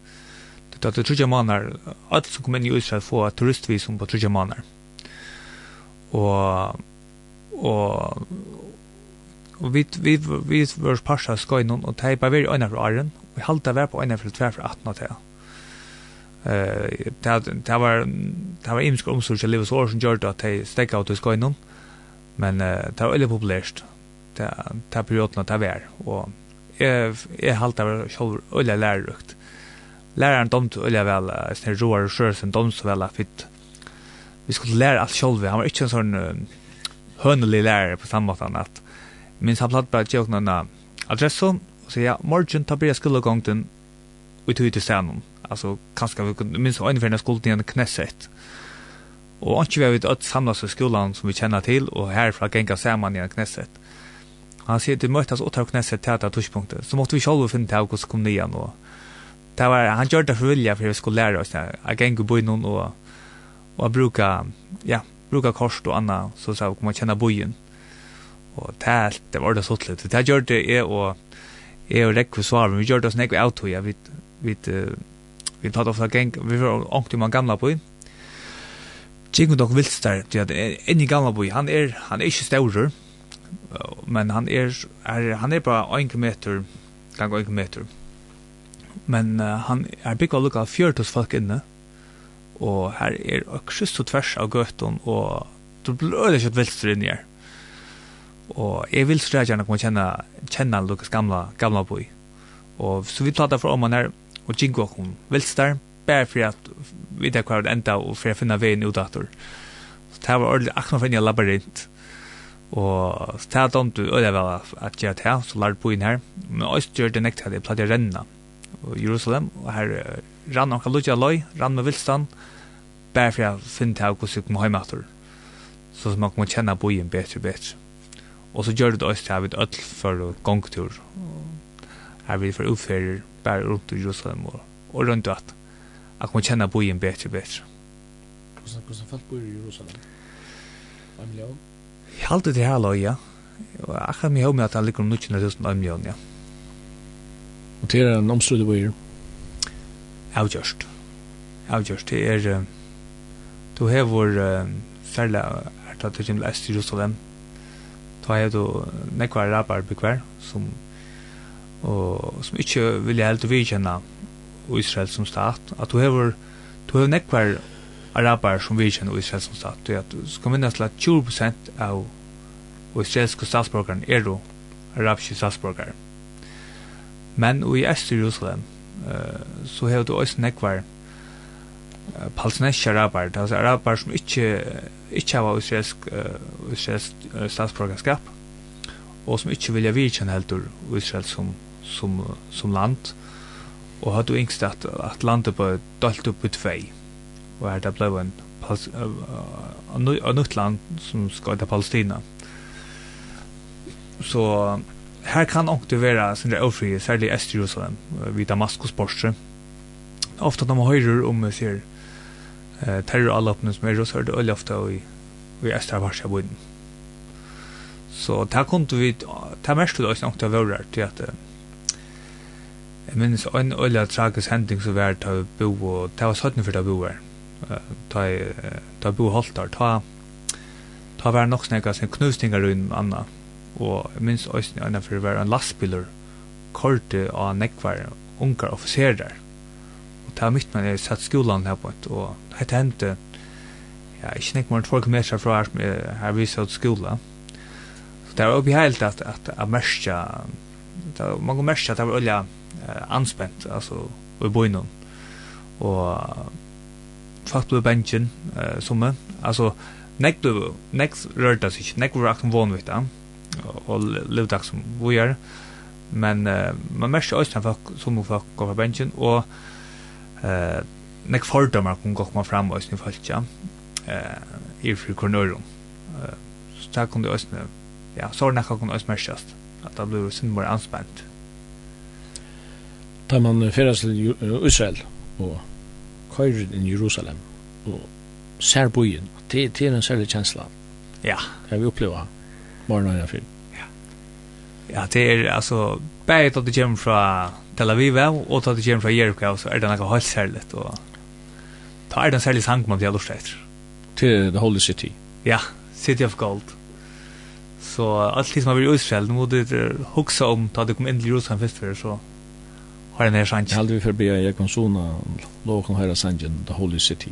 Det er trutja måneder, alt som kom inn i Israel få turistvisum på trutja måneder og og og vi vi vi var passa skoin og og teipa veri einar frá arren. Vi halda ver på einar frá tvær for 18 til. Eh ta var ta var imsk omsorg liva så som gjorde at tei stekka ut skoin Men eh ta var veldig populært. Ta ta perioden ta ver og jeg jeg halda ver sjølv ulla lærukt. Læraren domt ulla vel snær roar sjølsen domte vel fit vi skulle lära allt själva. Han var inte en sån uh, hönlig lärare på samma sätt att minns han platt bara tjockna en adress och så ja, morgon tar börja skulle gång den ut ut i stenen. Alltså kanske vi kunde minns ungefär när skolan igen knässet. Och anki vi vet att samlas i skolan som vi känner till och härifrån gänga samman igen knässet. Han säger att det mötas åtta knässet täta tuschpunkter. Så måste vi själva finna ut hur vi kom nian och Det var han gjorde det för vilja för vi skulle lära oss att gänga bo i någon och og att bruka ja, bruka kors og annat så sa att man känna bojen. Och tält, det var det så litt. Det gjør det är och är och räck för men vi gjør gjorde oss näck auto ja vi vi vi tar ofta gäng vi var ångt i man gamla bojen. Jingo dok vilstar, där, det är en i gamla boi, Han er, han er inte staurur, men han er, er han er bara 1 meter gang 1 meter. Men uh, han er bygg av lukka 40 folk inne og her er kryss og tvers av gøtten, og du blir ikke kjøtt vilstur inn her. Og jeg vil så gjerne komme kjenne, kjenne Lukas gamla, gamla boi. Og så vi prater for om han her, og jingo kom vilstur, bare for at vi vet hva det enda, og for å finne veien ut av Så det var ordentlig akkurat for en labyrint. Og så det er dumt du øyne vel at gjøre det her, så lærte boien her. Men også gjør det nektig at jeg platt å renne i Jerusalem, og her rann noen lukja løy, rann med vilstand, bare for jeg finner til hvordan jeg kommer hjemme etter. Så man kommer kjenne bojen bedre og bedre. Og så gjør det også til at vi ødel for gongtur. Her vi for utfører bare rundt i Jerusalem og, og rundt at jeg kommer kjenne bojen bedre og bedre. Hvordan, hvordan folk bor i Jerusalem? En million? Jeg har alltid det her løy, ja. Og jeg kan mye med at jeg liker om 900.000 en million, ja. Og til er en omstrøyde bøyer? Avgjørst. Avgjørst. Det er... Uh, du hevur særlig er tatt til kjemla Est Jerusalem. Ta hevur du nekvar rapar bekvar som og som ikkje vilja helt vikjenna Israel som stat. At du hevur du hevur nekvar arabar som vikjenna Israel som stat. Du at skal minnast til at 20% av israelske statsborgaren er jo arabiske statsborgare men i Est Jerusalem uh, så hevur du også nekvar palestinske araber, altså araber som ikke, ikke har israelsk, uh, israelsk uh, statsborgerskap, og som ikke vilja virkjenne heldur Israel som, som, som land, og hadde yngst at, at landet ble dalt upp i tvei, og her det ble en, en, nytt land som skal til Palestina. Så her kan også være sin det overfri, særlig Øst-Jerusalem, vid Damaskus-Borset, ofta när man hör om ser eh terrorallöpen som är så hörde öl ofta i i östra Varsjabyn. Så där kunde vi ta mest då också något av vårar till att Jeg minns en øyla tragisk hending som var til å bo, og det var 17 for det bo her. Ta bo Holtar, ta ta var nok snakka sin knustingar rundt Anna. Og jeg minns også en for det var en lastbiler korte av nekvar unkar offiserer det var mitt man jeg satt skolan her på et, og det hendte, ja, ikke nek mange folk med seg fra her, her vi satt skola. Så det var oppi heilt at, at, at merskja, det var mange merskja, det var olja eh, anspent, altså, i boinon. Og fatt på bensin, eh, summe, altså, nek du, nek rørte sig ikke, nek var akten vanvitt, og levdag som vi er, men uh, man merker også at folk som folk går på bensin, og eh nek fordomar kun gott man fram oss ni falska eh i fru kornorum eh så där kunde oss ja så när kan oss mäschast att det blev sin mer anspänt tar man färdas til Israel og køyrir inn i Jerusalem og ser bojen det, det er en særlig kjensla ja. Det vi oppleva morgen og fyrir ja. Ja det er altså bare at det kommer fra Tel Aviv av, og at det kommer fra Jericho, så er det noe helt særlig, og Da er det en særlig sang man blir lurt etter. Til The Holy City? Ja, City of Gold. Så alt det som har vært i Israel, nå må du huske om, ta du kom inn til Jerusalem først før, så har den her sangen. Jeg halde vi forbi, jeg kan sona, lov lovkon herre sangen, The Holy City.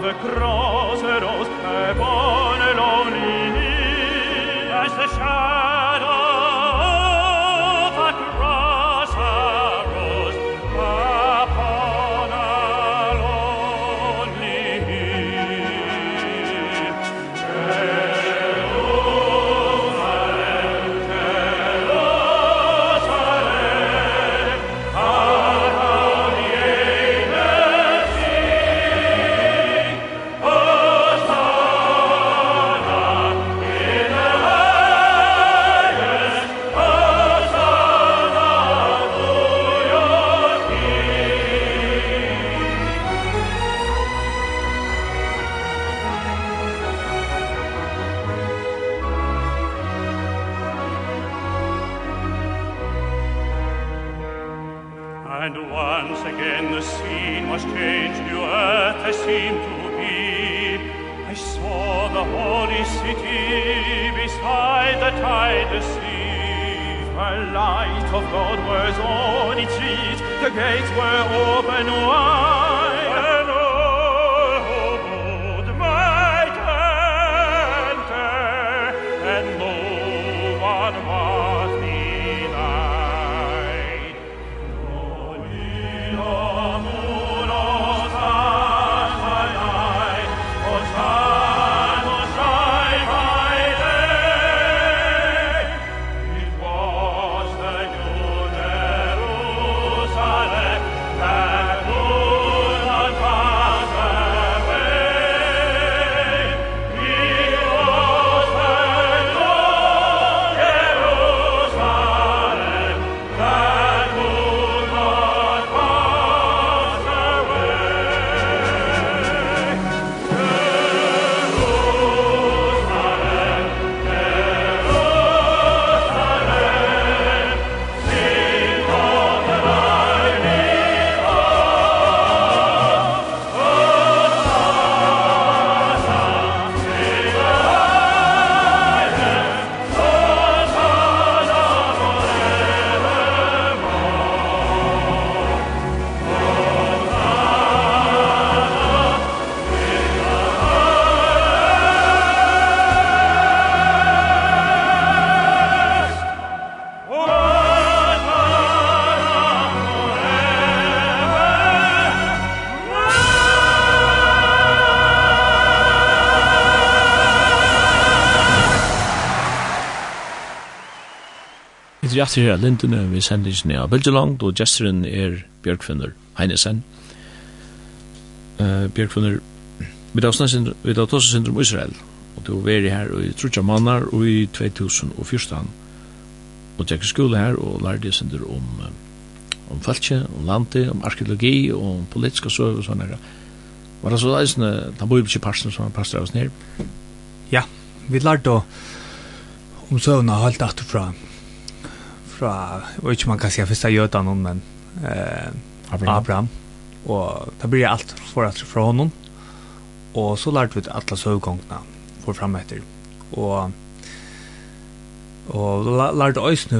the cross rose upon a lonely hill as the shadow vi aftur her lintene vi sendingen av Bilgelangt, og gesteren er Bjørkfinner Heinesen. Uh, Bjørkfinner, vi da tås syndrom Israel, og du var her i Trudja Mannar og i 2014, og tjekker skole her og lærte synder om om falskje, om landet, om arkeologi og om politiska søv og sånne her. Var det så leis, da bor vi ikke parsten som er pastor av oss ned? Ja, vi lærte om søvna helt atterfra, fra, og ikke man kan si første gjøta noen, men eh, Abraham. Abraham. Og da blir alt for at fra honom. Og så lærte vi alle søvgongene for fram etter. Og og lærte øysene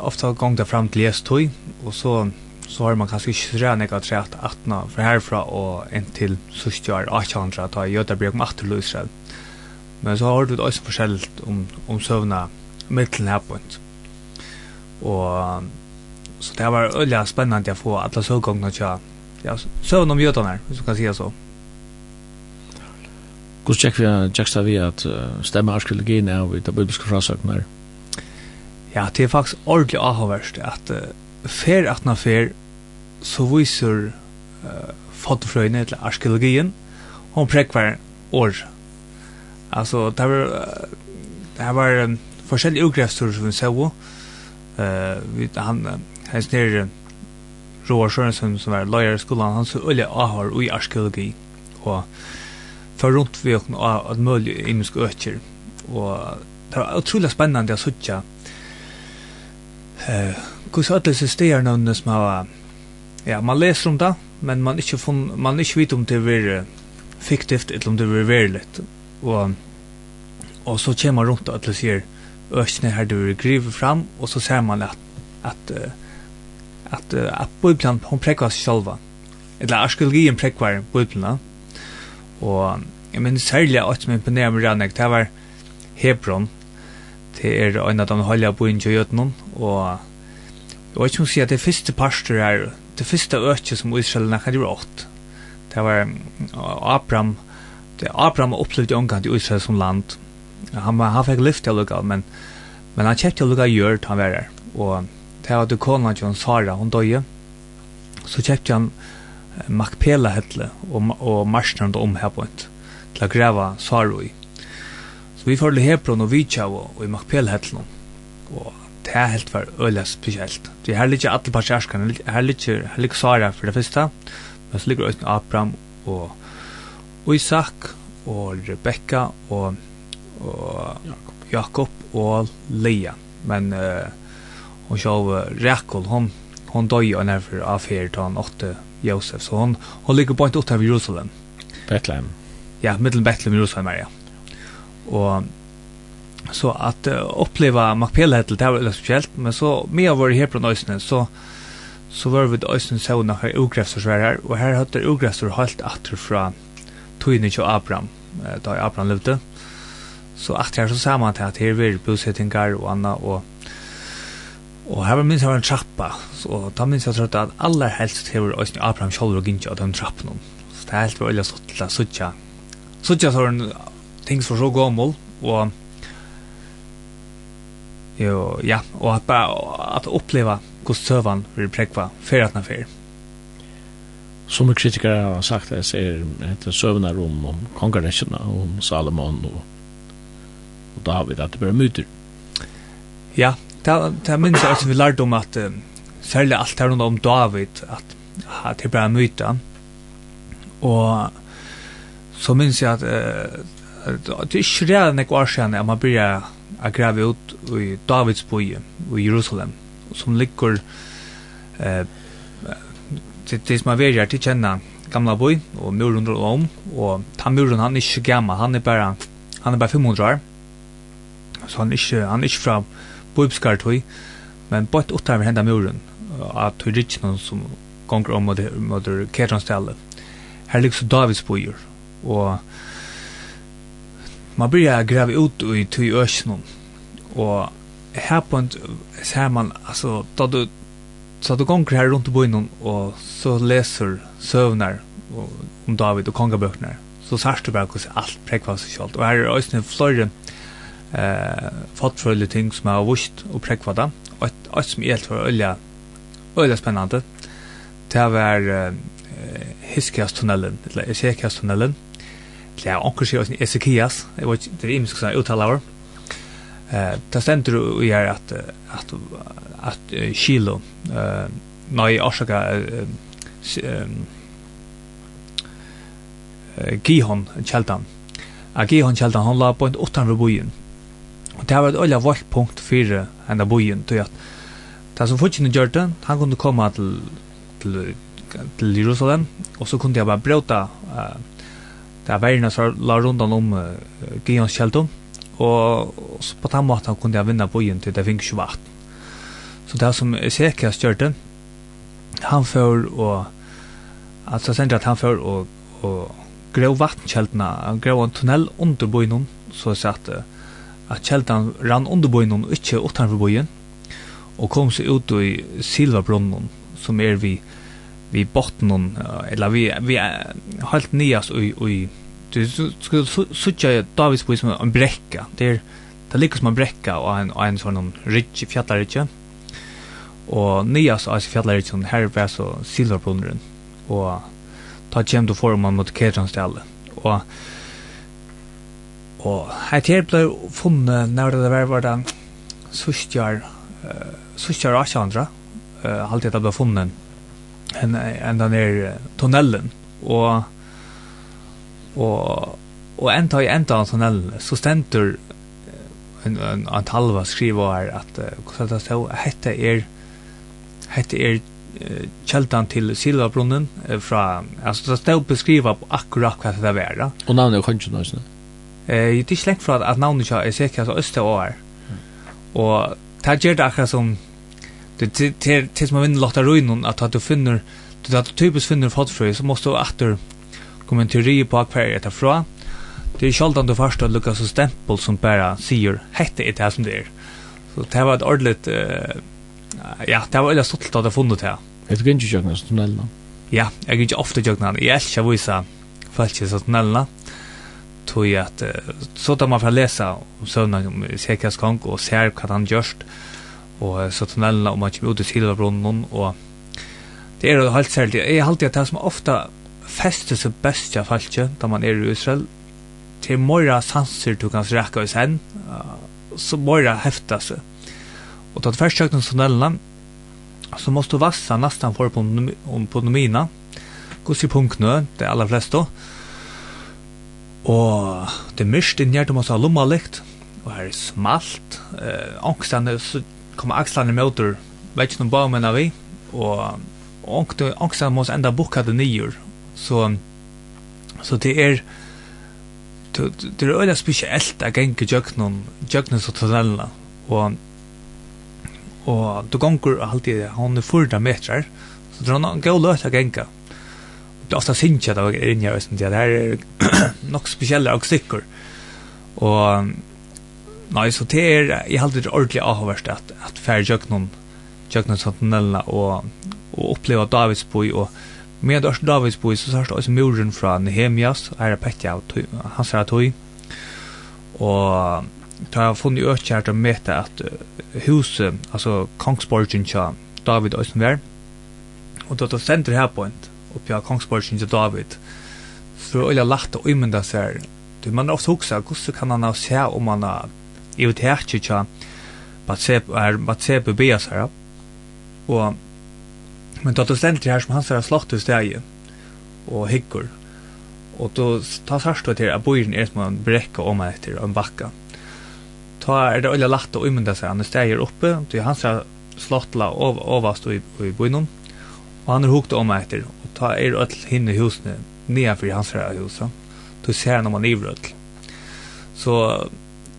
ofte gong det fram til Jestøy, og så så har man kanskje ikke så nekka trett atna fra herfra og inn til sustjar 1800 ta i Jødabreg om atter Israel. Men så har du et øyne forskjellt om, om søvna mittelen her på en. Og så det var öliga spännande att få alle søvgångene til Ja, søvn om götarna, så kan säga så. Hvordan tjekker vi checkar vi att stämma arkeologin är vid de frasøkene her? Ja, det är faktiskt avhåverst at att fer att när fer så viser uh, fotofrøyene til arkeologin hon präkvar år. Alltså, det var, det var um, forskjellige utgrefstor som vi ser eh vi han han snär Roar Sørensen som var lärare i skolan han så öle har i arkeologi og för runt vi och att möjligt in ska öker och det var otroligt spännande att söka eh kus alla systemen som har ja man läser om det men man inte fun, man inte vet om det är fiktivt eller om det är verkligt och och så kommer man runt att läser ökne här du griver fram och så ser man att att att att bulplan hon präkvar sig själva. Eller arkeologin präkvar bulplarna. Och jag menar särskilt att man på närmare rannek, det var Hebron. Det är en av de på bojen i Jötnum. Och jag vet inte om jag att det första pastor är det första öket som Israel hade gjort. Det var Abraham det Abraham upplevde omkant i Israel som land han var han fick lyft till lucka men men han checkade lucka gjort han var där och det hade konan John Sara hon ju. så checkade han Macpela hette och och marsnade om här på ett till att gräva Saroi så vi följde Hebron och Vicha och i Macpela hette och det här helt var öliga speciellt det här ligger alla passagerarna här ligger här ligger Sara för det första men så ligger Abraham och och Isak og Rebekka og och Jakob och Lea men uh, hon själv Rekol hon hon dog ju när för affär han åtte Josef så hon hon ligger på en åtte av i Jerusalem. Betlehem ja middelen Betlehem i Jerusalem ja. Och så att uh, uppleva Macpela det var speciellt men så med var här på Nøysene, så så var vi då Nösnen så när ogräsor så här och här hadde ogräsor helt atter från Tøyne til Abraham da Abraham levde. Mm så att jag så samman till att här vill bosättningar och annat och Og her var minst av en trappa, så da minst jeg trodde at aller helst hever Øystein Abraham Kjolver og Gintja av den trappen. Så det er helt veldig stått til at Sutja, Sutja så var en ting som var så gammel, og jo, ja, og at bare at oppleva hvordan søvann vil prekva fyrir at fer. Som kritikere har sagt, jeg ser etter søvnene om, om kongeresjene, om Salomon og og David at det bare myter. Ja, det, det minns jeg at vi lærte om at uh, særlig alt her om David at, at det bare er myter og så minns jeg at uh, det er ikke redan nek år siden at man blir å grave ut i Davids boi i Jerusalem som ligger eh, til, til som er veri til kjenne gamla boi og muren rundt om og ta muren han er ikke gammal han er bare han er bare 500 år så han ikke, han ikke fra bøybskar tøy, men bøyt utar henda muren, at tøy rikk noen som gonger om mot, mot Ketranstelle. Her ligger så Davids bøyer, og man byrja grave ut i tøy øsnum, og her på en, ser man, altså, da du, så du gonger her rundt i bøyen, og så leser søvnar om David og kongabøknar, så sørst du bare hvordan alt prekvar seg selv, og her er øsne en flere, eh fortrølle ting som har vurst och prekva da. Ett ett som är helt för ølja ølja spännande. det var eh Hiskias-tunnelen eller Esekias-tunnelen. Eller ja, onker sier også Esekias. Det var ikke det imisk sånn uttalaver eh, det stender jo i her at at, at uh, Kilo uh, nei, orsaka uh, um, Gihon Kjeldan Gihon Kjeldan, han la på en 800 bojen Og det var et øyla valgt punkt for henne bojen, til at det som fortsatt gjør det, han kunne komme til, til, til Jerusalem, og så kunne jeg bare brøta uh, det er verden som la rundan om uh, Gions kjeldom, og, så på den måten kunne jeg vinne bojen til det finnes ikke 28. Så det som Ezekias gjør det, han får og altså sender at han får og, og grå vattkjeldene, grå en tunnel under bojen, så jeg sier at uh, at kjeldan rann under bøyen og ikke utenfor bøyen, og kom seg ut i Silvabronnen, som er vi vi botten, eller vi, vi er helt nyast i, i du skulle suttja Davids bøy som en brekka, det er det ligger som en brekka og en, en sånn rikki, fjallarikki, og nyast av fjallarikki, her var så Silvabronnen, og ta kjem du for om man mot Kedranstjallet, og Og her til ble funnet når det var var den sustjar uh, sustjar Asjandra, uh, halvtid det ble funnet en, en den der tunnelen og og og enda i enda av tunnelen så stenter en, en, en talva skriva her at uh, det stod hette er hette er kjeltan til Silvabrunnen fra, altså det stod beskriva akkurat hva det var. Og navnet er kanskje noe sånn? Eh, det är släkt för att namnet jag är säkert så östra år. Och det gör det akkurat som det till tills man vinner lotta ruinen att du finner du att typiskt finner fotfrö så måste du åter komma en teori på akvariet därifrån. Det är sjaldan du först att lucka så stämpel som bara säger hette är det som det är. Så det var ett ordentligt uh, ja, det var väldigt stolt att ha funnit det. Det går inte i tunnelna. Ja, jag går inte ofta i tunnelna. Jag älskar vissa folk i tunnelna. Mm tog att så tar man för läsa om Sövnan om Sekas och ser vad han görst och så tunnelene om man kommer ut i Silvabrunnen och det är helt særlig. Jeg har alltid at det som ofta fester seg best av fallet när man är i Israel til morra sanser du kan rekke oss hen så morra hefter seg og da du først försökten tunnelene så måste du vassa nästan för på på nomina går sig punkt nu det allra flesta då Og det er mørkt inn her, du må ha lomma likt, og her er smalt. Eh, Angstene, så kommer akslene møter, vet ikke noen bare mener vi, og ångstene må enda boka det nyer. Så, så det er, det, det er øyla spesielt at genge jøknen, jøknen og tunnelene, og og du gonger alltid, han er 40 metrar, så det er noen god løs at genga, det ofta syns jag då är inne det här är nog speciella och stickor. Och nej så det är jag har alltid ordentligt avhörst att att färjökt någon jökt någon sånt nella och och uppleva Davidsboy och med Davids Davidsboy så sårst alltså muren från Nehemias är det petja och han sa att hoj och tar jag funnit ökkärt att mäta att huset alltså Kongsborgen tja David Östenberg. Och då då center här point uppe av Kongsborgen til David. Så er det lagt å imynda seg. Du, man har ofte hoksa, hvordan kan han se om han har i vet ikke er Batsebe Bias her. Og, men da du stender her som han ser slått i stedet og hyggur. Og då tar sørst du til at bojen er som en brekka om meg etter en bakka. Ta er det øyla lagt å imynda seg, han er steger oppe, til han ser slottla av, avast i, i bojen. Og han er hukt om meg etter, ta er öll hinne husne nya för hans här hus så då ser han man i så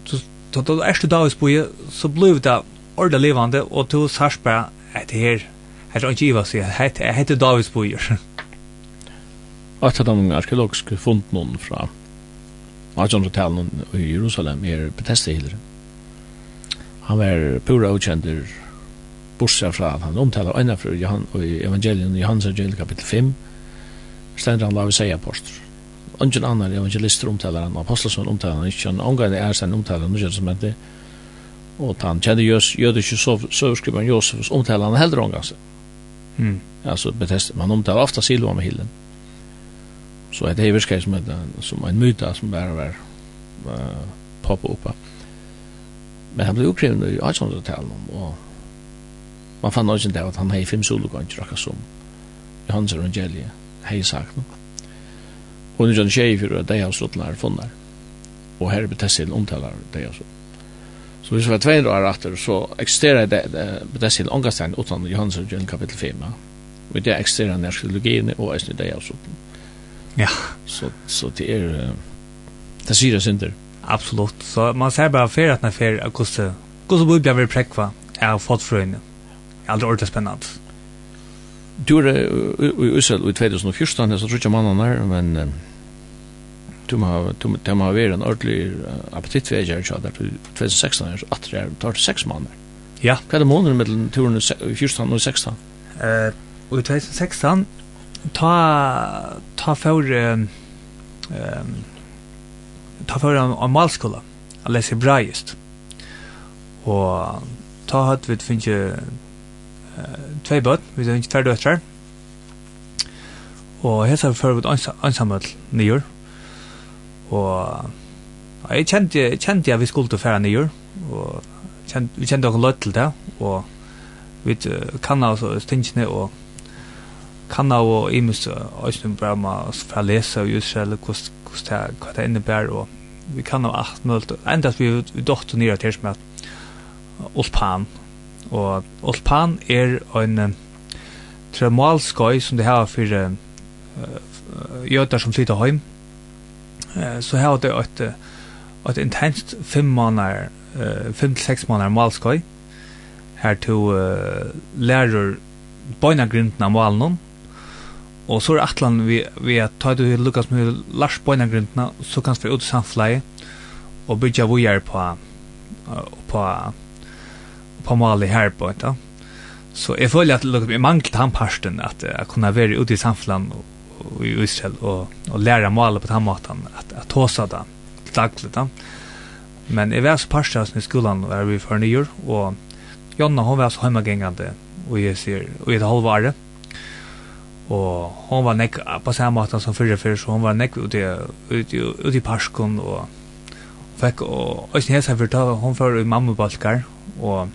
så då är det dags på så blev det orda levande och då sars bara att här här är ikke Iva sig här heter Davids bojer att de unga arkeologiska fund någon från Ajanotalen i Jerusalem er Bethesda-hildere. Han var pura utkjender bortsett fra han omtaler øyne fra Johan, i evangelien i Johans evangelium kapittel 5 stender han lave seg apostel ungen annan evangelister omtaler han apostelsson omtaler han ikke han omgang er sen omtaler han ikke som heter og han kjenner jødiske søverskriberen Josefus omtaler han heller omgående mm. altså betest man omtaler ofta Silva med hillen så det hever visst som som en myta som bare var uh, poppa oppa men han blev uppkriven i 1800-talet og Man fann også det at han hei fem solugånd rakka som Johannes hans evangelie hei sagt no. Og nu kjenner tjei fyrir at dei har av nær funnar og her er betessil omtalar dei har sluttlar. Så hvis vi var 200 år etter, så eksisterer det betessil ångastein utan Johannes evangelie kapittel 5. Og det eksisterer nærskologiene og eisne dei har sluttlar. Ja. Så, så det er det sier syra synder. Absolutt. Så man ser bare fyrir at når fyrir hvordan hvordan blir vi prekva av fotfrøyne aldrig ordentligt spännande. Du är i Ussel i 2014, så tror jag mannen är, men du må du du vera en ordentlig appetitveger så där 2016 är att det tar sex månader. Ja, kvar månader mellan turen og och 16. Eh och 2016 ta ta för ehm ta för en, en malskola. Jag läser braist. Och ta hat vid finke två bot vi har inte två döttrar. Och hälsa för vårt ensamma nyår. Och jag kände, kände att vi skulle färra nyår. Och kände, vi kände också löt till det. Och vi kan alltså stingarna och kan og i mus øysnum bara ma fra lesa og Israel kost kost ta kvat inne bær og vi kan av 8 0 endast vi vi dotter nere til smat Ulpan Og Olpan er en tremalskøy som det har for uh, jøtar som flytter heim. Uh, så har det et, et intenst fem måneder, uh, fem til seks måneder malskøy. Her to uh, lærer bøyna grinden av malen Og så er atlan vi, vi at ta du Lukas med Lars bøyna grindene, så kan vi ut samfleie og bygja vujar på, på på Mali her på ett. Så jag följer att lukka mig manglet han parsten att uh, kunna vara ute i samfällan och i Israel och, och lära Mali på den maten att, att tåsa det dagligt. Da. Men jag var så parsten i skolan och vi för nyår och Jonna hon var så hemmagängande och jag ser och jag halva året og hon var nekk på samme måte som fyrre fyrre, så hon var nekk ute, ute, ute i parskon og fikk, og også hesa fyrir ta, hon fyrir i mammabalkar og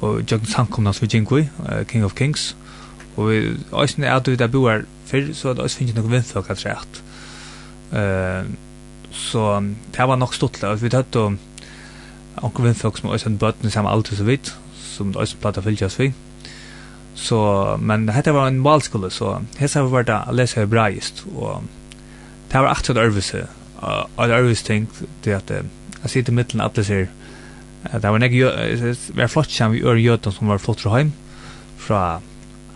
og jøkken samkomna som vi gikk gjengu King of Kings. Og vi æsne er at vi der boar fyrr så det æs finnst noen vindfolk at rett så det var nok stort, og vi tatt og onker vindfolk som æs en bøtten i samme så vidt som æs plata oss vi så men dette var en valskole så hessa har det å lese hebraist og det var akkurat ærvise og ærvise ting det at jeg sitter i middelen det ser Det var nekki, var flott kjem vi øre jøtan som var flott fra heim, fra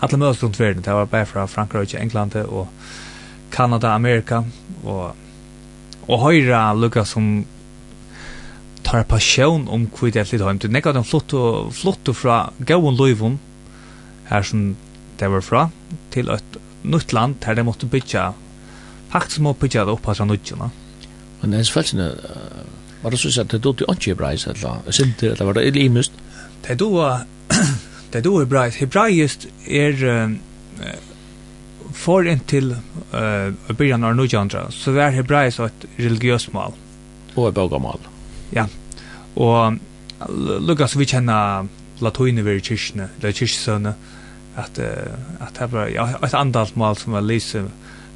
alle møtes rundt verden, det var bare fra Frankrike, England og Kanada, Amerika, og, og høyra lukka som tar passion om hva det er litt heim, det er nekka den flott, flott fra gauon loivon, her som det var fra, til et nytt land, her de måtte bytja, faktisk må bytja det oppastra nudgjena. Men det er selvfølgelig, Var det så att det då till och hebraiskt eller synte eller var det elimist? Det do det do hebraiskt. Hebraiskt er för en till eh byrjan av nujandra så var hebraiskt et religiøst mål. og et bögamål. Ja. og Lukas vi känner latoine ver kyrkene, eller kyrkesønne, at, at det var ja, et andalt mal som var lise,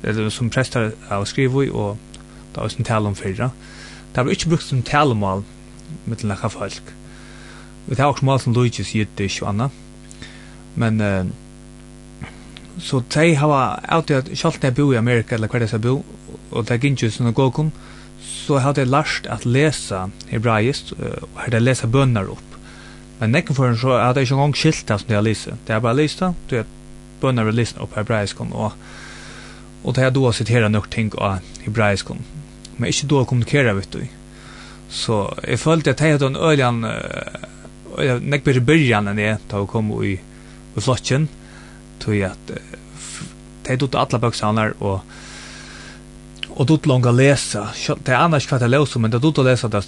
eller som prestar av skrivet i, og da var også en tale om fyrre. Det var ikke brukt som talemål med til nekka folk. Vi tar også mål som Luigi sier og anna. Men uh, så de har alltid at kjalt jeg bo i Amerika eller hver jeg bo og det gikk ikke sånn gåkom, så har de lært at lesa hebraisk, og har de lesa bønner opp. Men nekken for en så har de ikke engang skilt det som de har lyst. Det er bare lisa, du er bønner og lyst opp hebraisk, og, og det er da å sitere nok ting av hebraisk, men ikke då å kommunikere, vet du. Så jeg følte at jeg hadde en øljan, og jeg nek bedre byrjan enn jeg, da vi kom i, i flottjen, tog jeg at jeg dutt alle bøksene og og dutt å lese. Det er annars kvart jeg leser, men det dutt å lese det,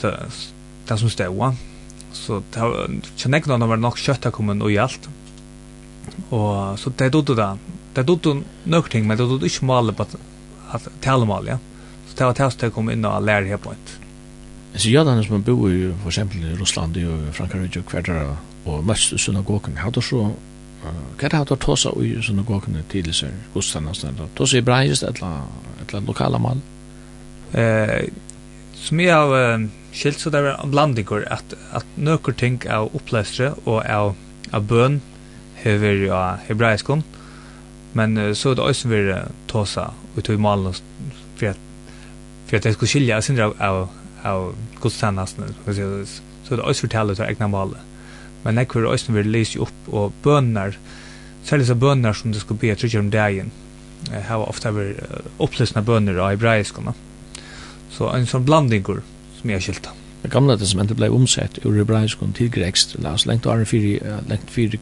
det som stod. Så det er nek noen var nok kjøtt jeg kom inn og alt. Og så det dutt det. Det dutt nok ting, men det dutt ikke maler på at talemal, ja. Mm det var tæst til å kom inn og lære her på et. Så jeg hadde som bor i for eksempel i Russland og Frankrike og kvartere og mest synagogen, hadde så hva er det hadde tåsa i synagogen tidlig seg godstene og? Tåsa i Breist, et eller lokala mal? Eh, som jeg har skilt så det er en blandinger at, at nøkker ting av opplestre og av, av bøn hever ja, hebraiskon, men så er det også vi tåsa ut i malen for at för att det skulle skilja sig av av av gudstjänsten så så det ös fortæller så egna mål men det kvar ös vill läsa upp och bönar särskilt så bönar som det skulle be tror om dagen. Har ofta vi upplysna bönar av hebraiska. Så en sån blandingur som jag skilta Det gamla testamentet blev omsett ur hebraiskon till grekst, läs längt och fyra längt fyra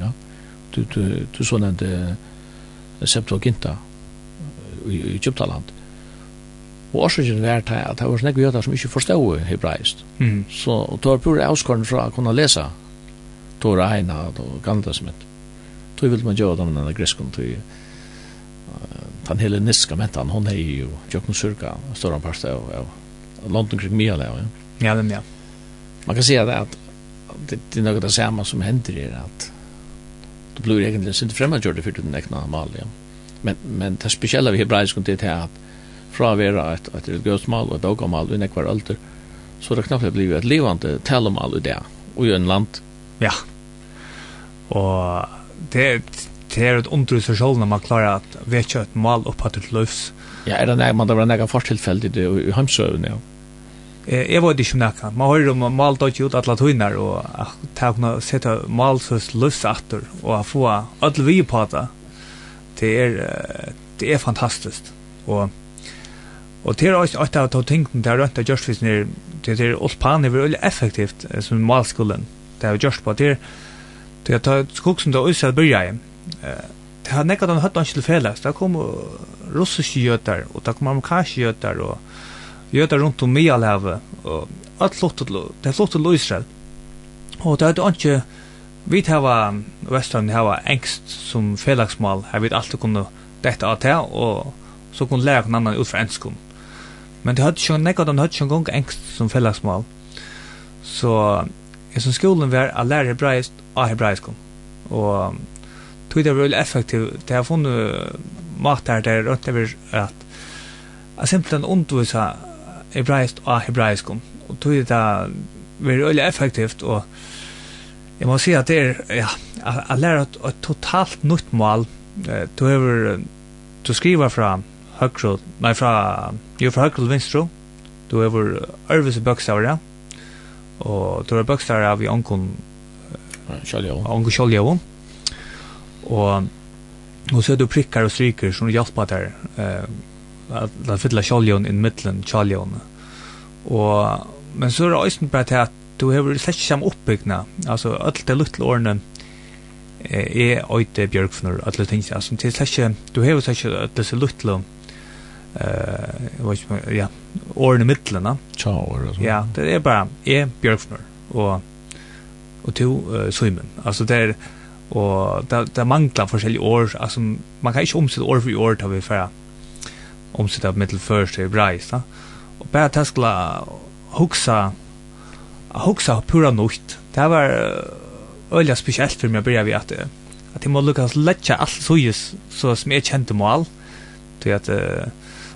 ja. Du du du så sånande Septuaginta i, i Egyptaland. Og årsøkjen er at det var sånne jøder som ikke forstod hebraisk. Mm. Så det var pura avskåren fra å kunne lese Tora Eina og Gamle Testament. Tog ville man gjøre dem denne gresken til den hele niska mentan, hon er jo Jøkken Surka, større parste av, av London kring Mia ja. Ja, men ja. Man kan säga det at det, det er noe det samme som hender er at du blir egentlig sint fremmedgjørte for den ekna mal, ja. Men, men det spesielle vi hebraisk det er at fra å være et, et religiøst mal og et bokamal i nekvar alder, så er det knapt blivit et livande talemal i det, og i en land. Ja, og det, det er et ondru i seg selv når man klarer at vi ikke et mal opphatt til løs. Ja, er det nek, man det var nekka fortilfeld i det i hamsøvene, ja. Eh, jeg vet ikke om nekka. Man hører om mal dødt ut alle tøyner, og at det kunne sette mal søs løs atter, og få alle vi på det, det er, det er fantastisk. Og Og det er også et av tingene det har rønt av er det er alt olpanen er veldig effektivt som malskolen, det er gjørst på, det er det er skogsen da også at byrja i. Det har nekket han høtt han til felles, det kom russiske jøter og det kom amerikanske jøter og jøter rundt om Mialhavet, og alt flott til, det er flott til Israel. Og det har ikke, vi har Vestland har engst som felaksmal har vi alltid kunnet dette av det, og så kunne lære noen hverandre ut fra enskene. Men det hade ju nekka de hade ju gång engst som fällagsmål. Så jag som skolan var att lära hebraiskt av hebraisk. Och tog det väl effektivt. Det har funnit mat där där runt över att att simpelthen undervisa hebraiskt av hebraisk. Och tog det var väldigt effektivt och Jag måste säga att det är ja, att lära ett, ett totalt nytt mål. Du, över, du skriver fram högre, nej fra, jo fra högre til vinstro, du er vår ærvise bøkstavere, och du er bøkstavere av i onkon onkon kjoljavon, och och så er du prickar och stryker som hjälper där, eh, att, att fylla kjoljavon inn mittelen kjoljavon. och men så är det også bara till att du har sett ikke samme oppbyggna, altså alt det luttel årene, eh är ojte att det tänks alltså till släcke du har släcke att det så luttlum eh vad ja or i mitten Ciao. Ja, det är bara är Björkfnor och och to uh, Simon. Alltså det är och där där manglar forskjellige år alltså man kan inte omsätta år för år tar vi för omsätta middel first i Brais va. Och bara taskla huxa huxa pura nokt. Det var öliga speciellt för mig att börja vi att att det måste lyckas lägga allt så just så som jag kände mål. Det att uh,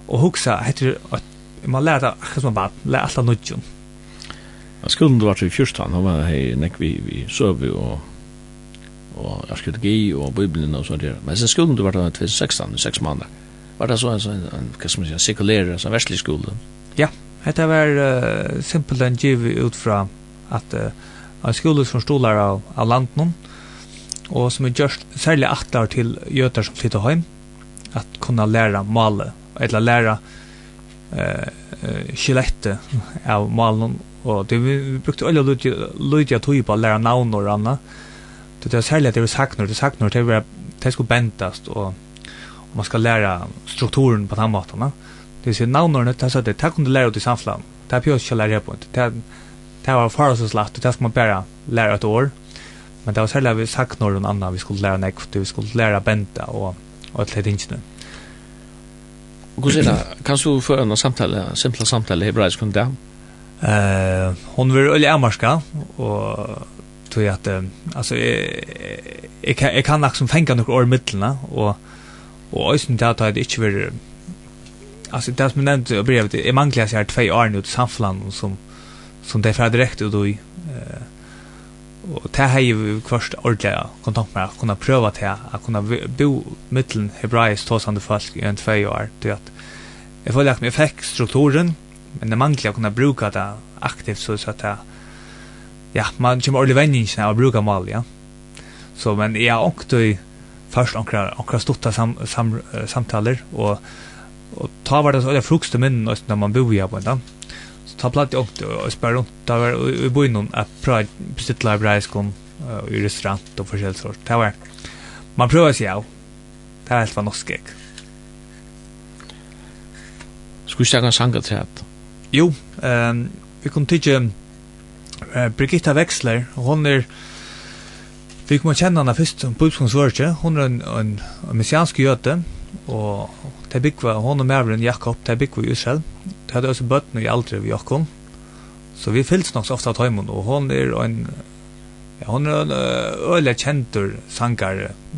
och huxa heter att man lär det som bara lär alla nudjon Jag skulle vart i första han var hej näck vi vi söv och och jag skulle ge och bibeln och så där men sen skulle det vart 2016 sex månader var det så en sån en vad ska man säga sekulär så västlig skola ja det var uh, simpelt en giv ut fra at uh, en skolor som stolar av, av landen og som er gjørst særlig attar til jøter som flyttar hem at kunna læra male eller lära eh skjelette av malen. Og det vi brukte alle lydja at tog på læra navn og anna det er særlig at det er när det saknar det er det ska bentast og man skal læra strukturen på den måten det vil si navn det så det ta kunde lära ut i samflam det är pjøs skal læra på. Det det var farasåslatt det ska man bara lära ett år. Men det var særlig at vi sagt og anna vi skulle lära nekv vi skulle lära benta og og et leitingene Gusina, kan du föra en samtal, simpla samtal i hebraisk om det? Eh, hon vill öliga amarska och tror jag att alltså jag kan jag kan liksom fänga några år mittlarna och och ösen där tar det inte vill alltså det som nämnt brevet är manglas här två år nu till samfland som som det är direkt och då i eh og det har vi først ordentlig kontakt med å kunne prøve til å kunne bo mittelen hebraisk tåsande folk i en tvei år til at jeg føler at jeg fikk strukturen men det mangler å kunne bruke det aktivt så så at jeg ja, man kommer ordentlig vendingen av å bruke mal ja. så men jeg har også først akkurat akkurat stått av sam, sam, samtaler og, og ta var det så det frukste minnen når man bor i på en dag ta platt och och spär runt där var i bo byn att prata bestittla library och i restaurant och forskjellig sort. Det var man prövar sig av. Det är helt vad norsk jeg. Skulle jag ha en sanger til? Jo, ehm vi kom till uh, Brigitta Wexler, og hun er Vi kommer kjenne henne først som Bubskons Vørtje. Hun er en, en, en messiansk jøte, og de byggva, hon og Mævren Jakob, de byggva i Israel. De hadde også bøttene i aldri ved Jakob. Så vi fyllt nok så ofte av tøymon, og hon er en, ja, hon er en øyla kjentur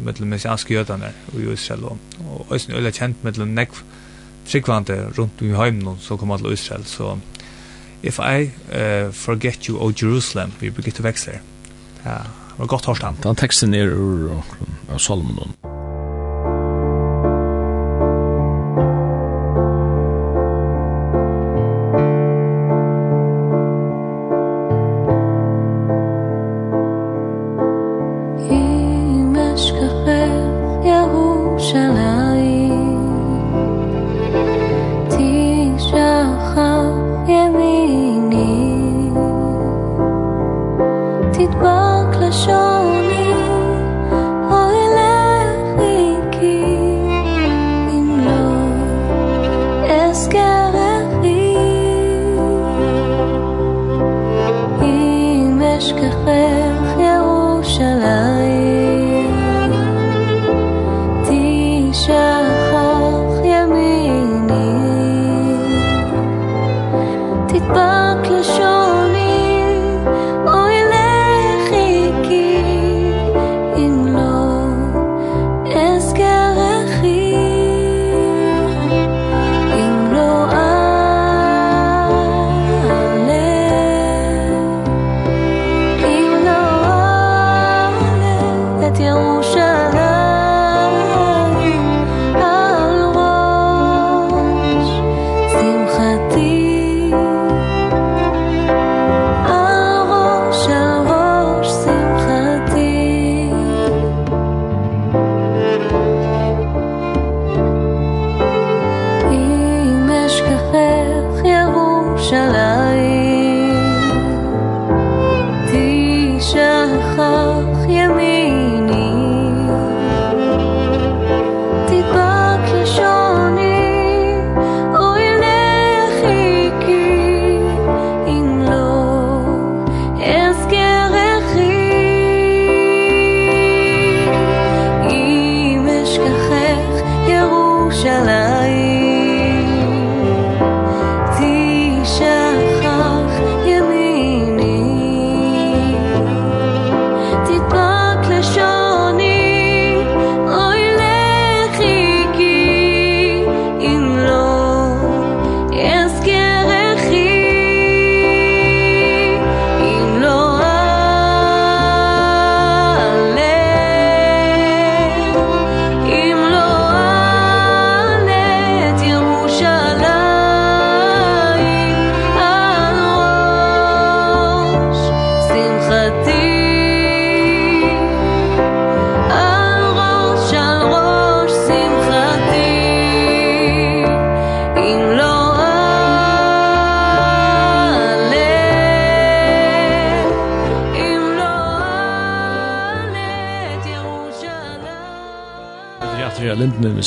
med de messianske jødane i Israel, og, og også en øyla kjent de nekv tryggvande rundt i heimnon som kom til Israel, så If I uh, Forget You, O Jerusalem, vi Birgitte Wexler. Ja, det var godt hørt. Den teksten er ur av Salmonen.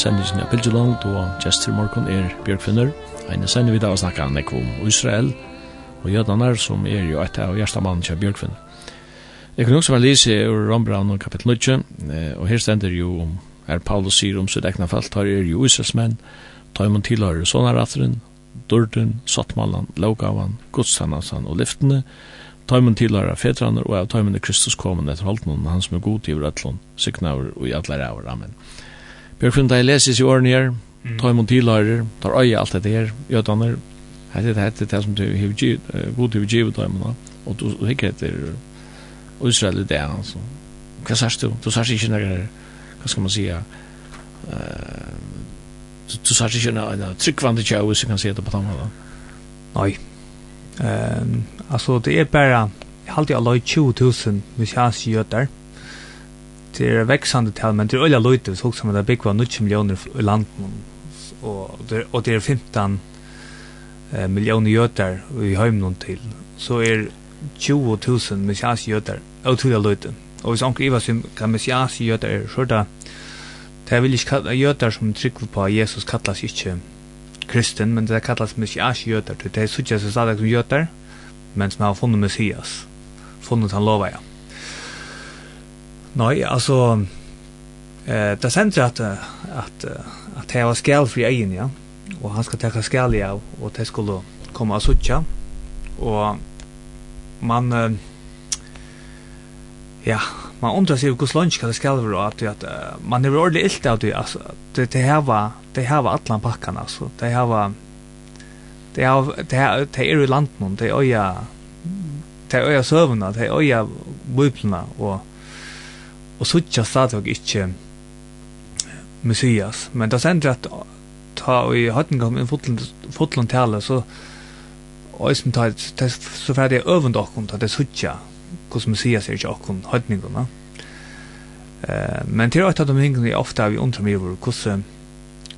sendingen av Bilgeland, og Jester morgon er Bjørk Finner. Eine sender vi da og snakka nek om Israel, og jødene som er jo et av hjertamann til Bjørk Finner. Jeg kan også være lise i Rombrand og kapittel 9, og her stender jo om her Paulus sier om sitt egna falt, her er jo Israels menn, tar man tilhører sonaratteren, dörden, sottmallan, laugavan, godstannasan og lyftene, Tøymen tilhører fedraner, og av tøymen er Kristus kommet etter holden, han som er god i vrøtlån, signaver og i alle av. Amen. Bjørkvind, da jeg leser i årene her, tar jeg tilhører, tar øye alt dette her, gjøtaner, hette det hette det som du god til givet dem, og du hikker etter Israel i det, altså. Hva sier du? Du sier ikke noe, hva skal man si, du sier ikke noe tryggvande tjau, hvis du kan si det på den måten. Nei. Um, altså, det er bare, jeg halte jeg la 20 000 misianske gjøter, det är växande tal men det är öliga lite så också med det big var 90 miljoner i landet och det och det är 15 eh, miljoner jötar i hemmen till så är 20 000 messias jötar otroliga lite och hvis onkel Ivar som kan messias jötar är skörda det vil ikke kalla jötar som trykker på Jesus kallas ikke kristen men det kallas messias jötar det er suttja som så som jötar men som har funnet messias funnet han lovar ja. Nei, altså eh det sentrar at at at det var skall för egen, ja. Og han skal ta skall ja og det skulle komme av sucha. Og man eh, ja, man undrar sig hur lunch kan det skall vara att att man är ordentligt illt av det alltså det det här var det här var alla packarna alltså det här var det har det har det är ju landet det är ja det är ju sövna det är ju bubblorna och og suttja stadig ikkje Messias. Men det sender at ta i hatten kom en fotland tale, så og som tar det, så ferdig øvende okkom, ta det suttja hos Messias er ikke okkom hattningene. Uh, men til at de hingene er ofte vi undrer mig over hvordan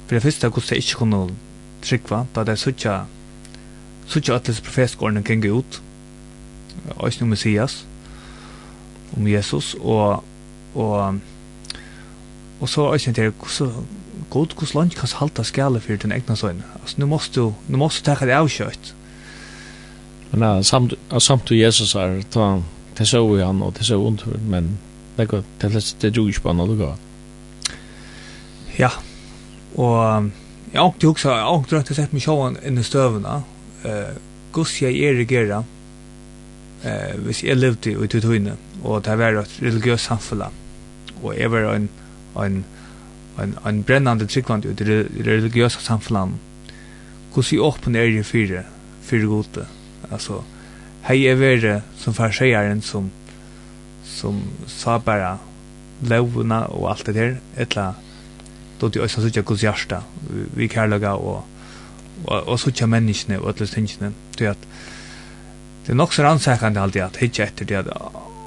for det første hvordan det ikke kunne trykva, da det er suttja suttja atles profetskårene gikk ut, og ikke Messias, om Jesus, og og og så er det så god hvordan land kan halta skala for den egna søgn. Altså, nu måst du, nu måst du taka det avkjøtt. Men samt, samt du Jesus er, ta, det så vi han, og det så ondt, men det går, det er det du ikke på når du går. Ja, og jeg har ikke også, jeg har ikke drømt å sette meg sjåen inn i støvene, uh, hvordan jeg er regera, uh, hvis jeg levde i tøyne, og det var et religiøst samfunn, og jeg var en, en, en, en brennande tryggvand i det religiøse samfunnet. Hvordan jeg åpne er i fire, fire gode? Altså, hei er vere som farseieren som, som sa bare lovene og alt det der, etla, då det også sikkert Guds hjärsta, vi kärlaga og, og, og sikkert menneskene og alle tingene, til at det er nok så rannsakande alltid at hitje etter det at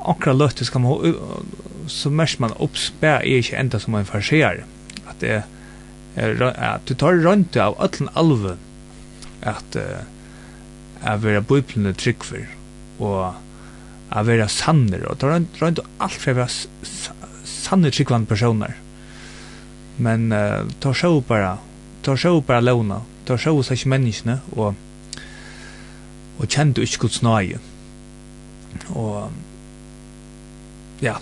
akkurat løttes kan man så mest man oppspär är inte ända som man förser att det att du tar runt av allan alve att att vara bibeln trick för och att vara sanner och tar runt alt allt för att sanner trickvan personer. Men uh, tar så bara tar show bara låna tar så sig människorna och och du inte Guds nåde. Och ja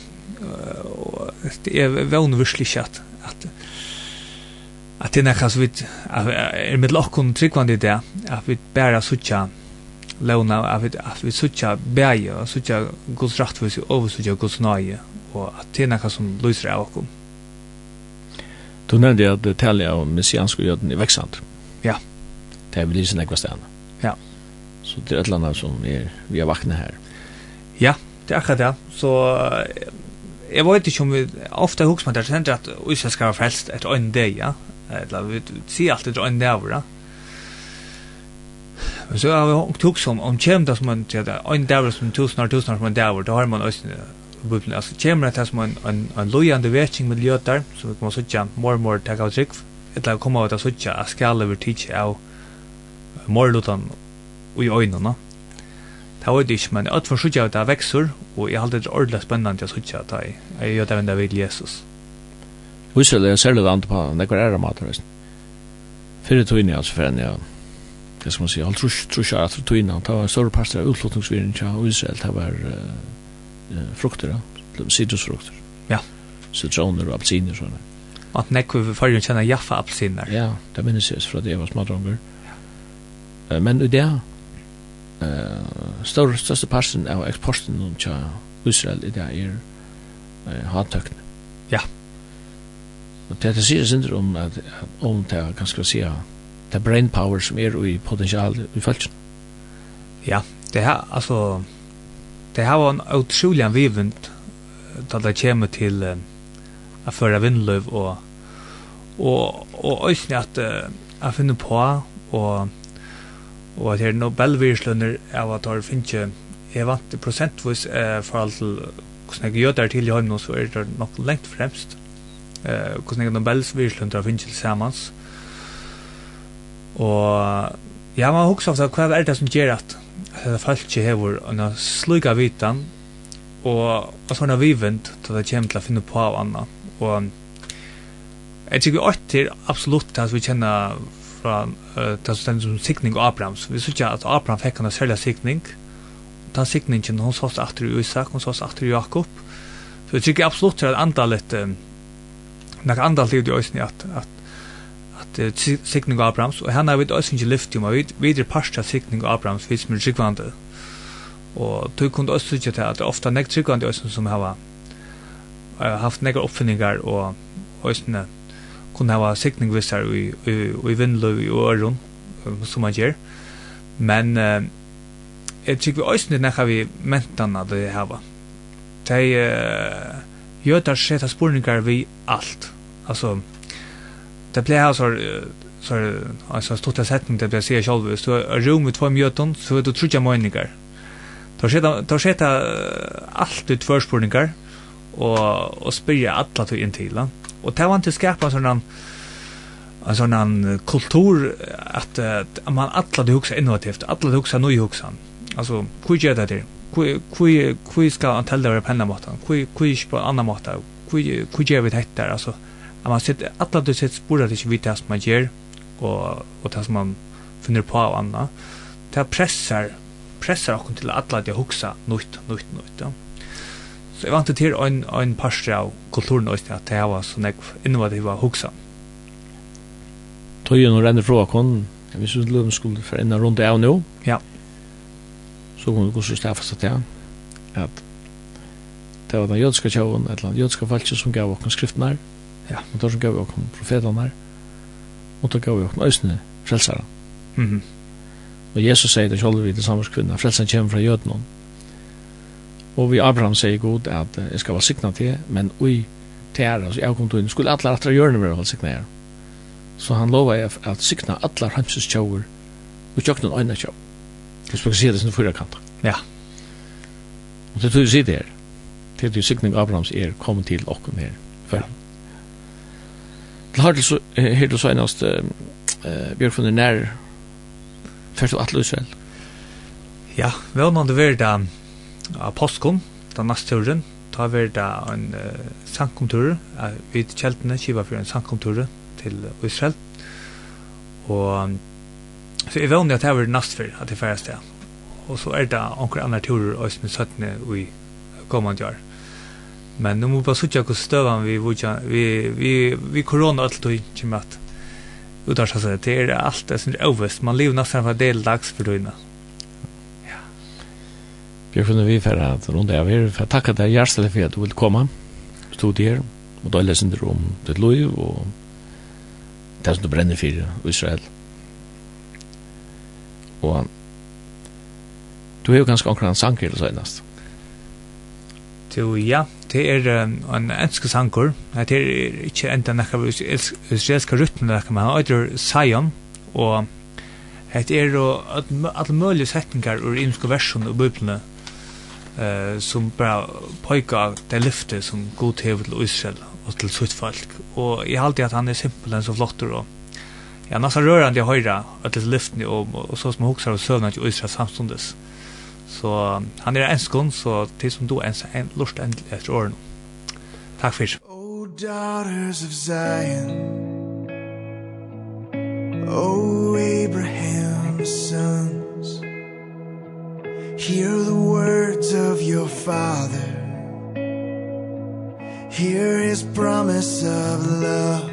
og det er väl virkelig at at at det er nekka näkas vi er med lock och i det at vi bæra suttja låna av vi, att vi sucha bäja och sucha gods rätt för sig över sucha gods nöje och att det näkas som lyser av och Du nevnte at det detaljer om messiansk og jøden i veksand Ja. Det er vel lysen ekva ägva. Ja. Så det er et eller annet som er, vi har vakna her Ja, det er akkurat det. Så Jeg vet ikke om vi ofte husker man der sender at Israel skal være frelst etter øyne dag, ja. Eller vi sier alltid etter øyne dag, ja. Men så har vi ikke husker om, om kjem det som en øyne dag som tusen år, tusen år som en dag, da har man også i Bibelen. Altså kjem det som en, en, en lojande vetting med ljøter, så vi kan sitte mer og mer takk av trygg, etter å komme av det sitte at skal over tidsje av morlutan i øynene, Det var det ikke, men alt for sykja av det vekser, og jeg halte det ordentlig spennende å sykja at jeg gjør det enda ved Jesus. Israel er en særlig land på han, det er ære mat, resten. Fyrir tøyne, altså, for enn ja. det skal man si, alt trusja at tøyne, det var en større pastor av utflottingsvirin og Israel, det var uh, frukter, ja. sitrusfrukter. Ja. Citroner og apelsiner, sånn. Og at nekko vi fyrir kjenner jaffa apelsiner. Ja, det minnes jeg fra det jeg var smadronger. Men i det, uh, større, største parten av eksporten til Israel i det er uh, hattøkene. Ja. Og det sier sindr om at, om det er ganske å si det brain power som er i potensial i følelsen. Ja, det har, altså, det har en utrolig anvivend da det kommer til uh, å føre vindløv og og og øyne at uh, jeg finner på og og at her Nobelvirslønner av at har finnes jeg vant prosentvis eh, forhold til hvordan jeg gjør det til i hånden så er det nok lengt fremst. Eh, hvordan jeg Nobelvirslønner har finnes til sammen og ja, man har også sagt hva er det som gjør at det folk ikke hever en slug av vitan og, og sånn av vivent til det kommer til å finne på av anna og jeg tykker vi alltid absolutt at vi kjenner fra uh, det som som sikning av Abrahams. Vi synes ikke at Abraham fikk han en særlig sikning. Den sikningen, hun sås etter i Isak, hun sås etter i Jakob. Så jeg tykker absolutt at andalet, um, nok andal livet i øyne at, at, at uh, sikning av Abrahams, og henne har vidt øyne ikke lyft i meg, videre parst av sikning av Abrahams, vi som er tryggvande. Og du kunne også synes til at det er ofte nek tryggvande øyne som har uh, haft nekker oppfinningar og øyne kunne ha sikning hvis her i, i, i vindløy og øron, som man gjør. Men uh, jeg tykker vi òsne nekka vi mentan at det hava. De uh, gjør jøtar seta spurningar vi alt. Altså, det ble her så så alltså stort att sätta det blir se själv så rum med två mjöton så det tror jag meningar. Tar seta tar seta allt ut förspurningar och och spyrja alla till intill. Och det var inte skapa sådana en sån en kultur att, att man alla det huxar innovativt, alla det huxar nya huxar. Alltså, hur gör det det? Hur hur hur ska han tälla det på andra mått? Hur hur på andra mått? Hur hur gör vi det där? Alltså, att man sitter alla du sitt sporar ikke vid det som man gör och och det som man finner på av andra. Det pressar pressar okkur till alla det hugsa nytt nytt nytt. Ja. Så jeg vant til en, en parstre av kulturen også, at det var sånn jeg innovativa hoksa. Tøyen og renner fra kon, hvis du løven skulle for enda rundt av nå, ja. så kunne vi gå så stafast at det, at det var den jødska tjavun, et eller annet jødska falskje som gav okken skriftene her, ja. og da som gav okken profetene her, og da gav okken øysene frelsere. Mm -hmm. Og Jesus sier det selv i det samme kvinna, frelsen kommer fra jødene, Og vi Abraham sier god at jeg skal være sikna til, men ui til her, altså jeg kom til inn, skulle alle atra hjørne være vel sikna her. Så han lova jeg at sikna alle hamses tjauer, og tjokken øyne tjau. Hvis man kan si det sin fyra kant. Ja. Og det tror jeg sier det her. Det er det sikning Abrahams er kommet til okken her. Før. Til har til her til søgnast Bjørk von der nær, først og atle Israel. Ja, vel man det verda, av Påskon, da neste turen, ta vi da en uh, sankomtur, uh, vi til kjeltene kiva for en sankomtur til Israel, og så jeg vanlig at det var nast for at det færre sted, og så er det anker andre turer og som er søttene i kommande år. Men nu må vi bare sutja hos støvan vi, vi, vi, vi korona alt og ikke med at utarsa seg, det er alt det som er overst, man lever nesten for del dags for døgnet, Bjørkvunne, vi for at rundt av her. for Jeg takker deg hjertelig for at du vil komme. Stod her, og da leser du om ditt liv, og det som du brenner for Israel. Og du har jo ganske omkring en sanker eller senest. Jo, ja, det er en enske sanker. Det er ikke enda nekka vi israelska rytmen, nekka, men han øyder Sion, og det er jo alle mulige setninger ur imske versjon og biblene eh som bara pojkar det lyfte som god hev til Israel og till sitt folk. och jag alltid att han är simpel en så flottur og ja, nasa rørande jeg höra att det lyftene og, och så som hoksar og søvna til Israel samstundes. Så han er enskon, så till som då ens en lort endelig etter åren. Takk fyrir. O daughters of Zion O Abraham's sons Hear the word of your father. Hear his promise of love.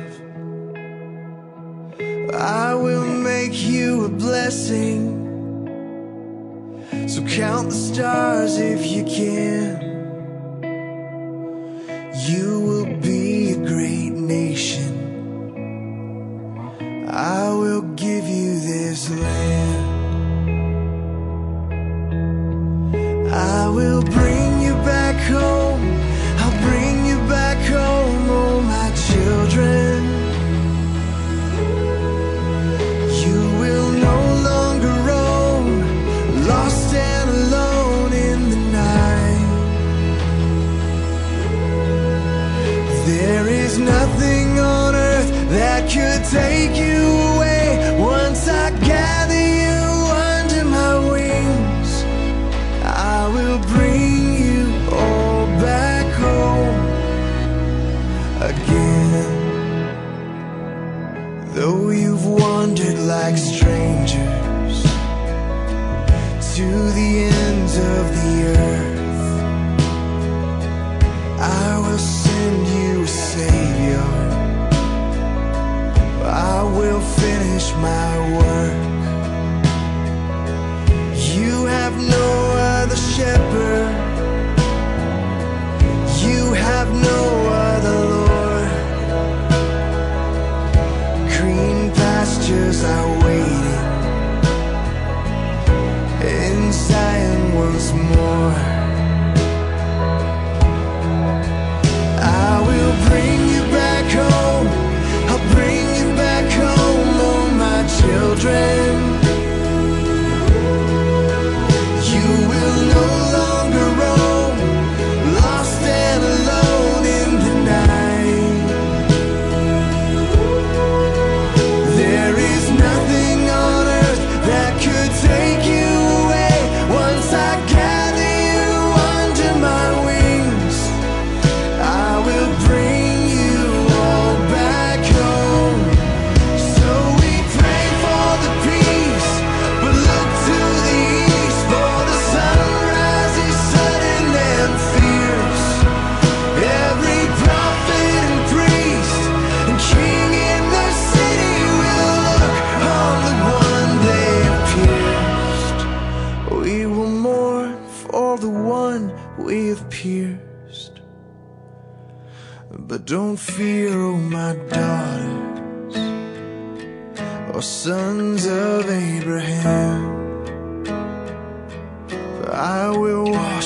I will make you a blessing. So count the stars if you can. You But don't fear, oh my daughters Oh sons of Abraham. For I will walk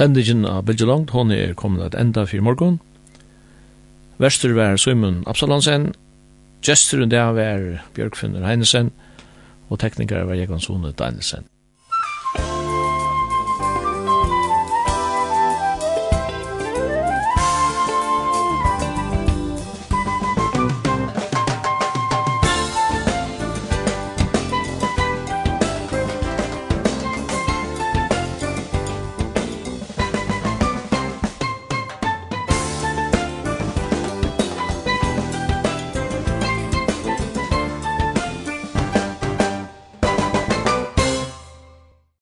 Sendingen av Bilgelangt, hon er kommet at enda fyrir morgon. Vester var Simon Absalansen, gesturinn der var Bjørkfinner Heinesen, og teknikere var Jekon Sone Danielsen.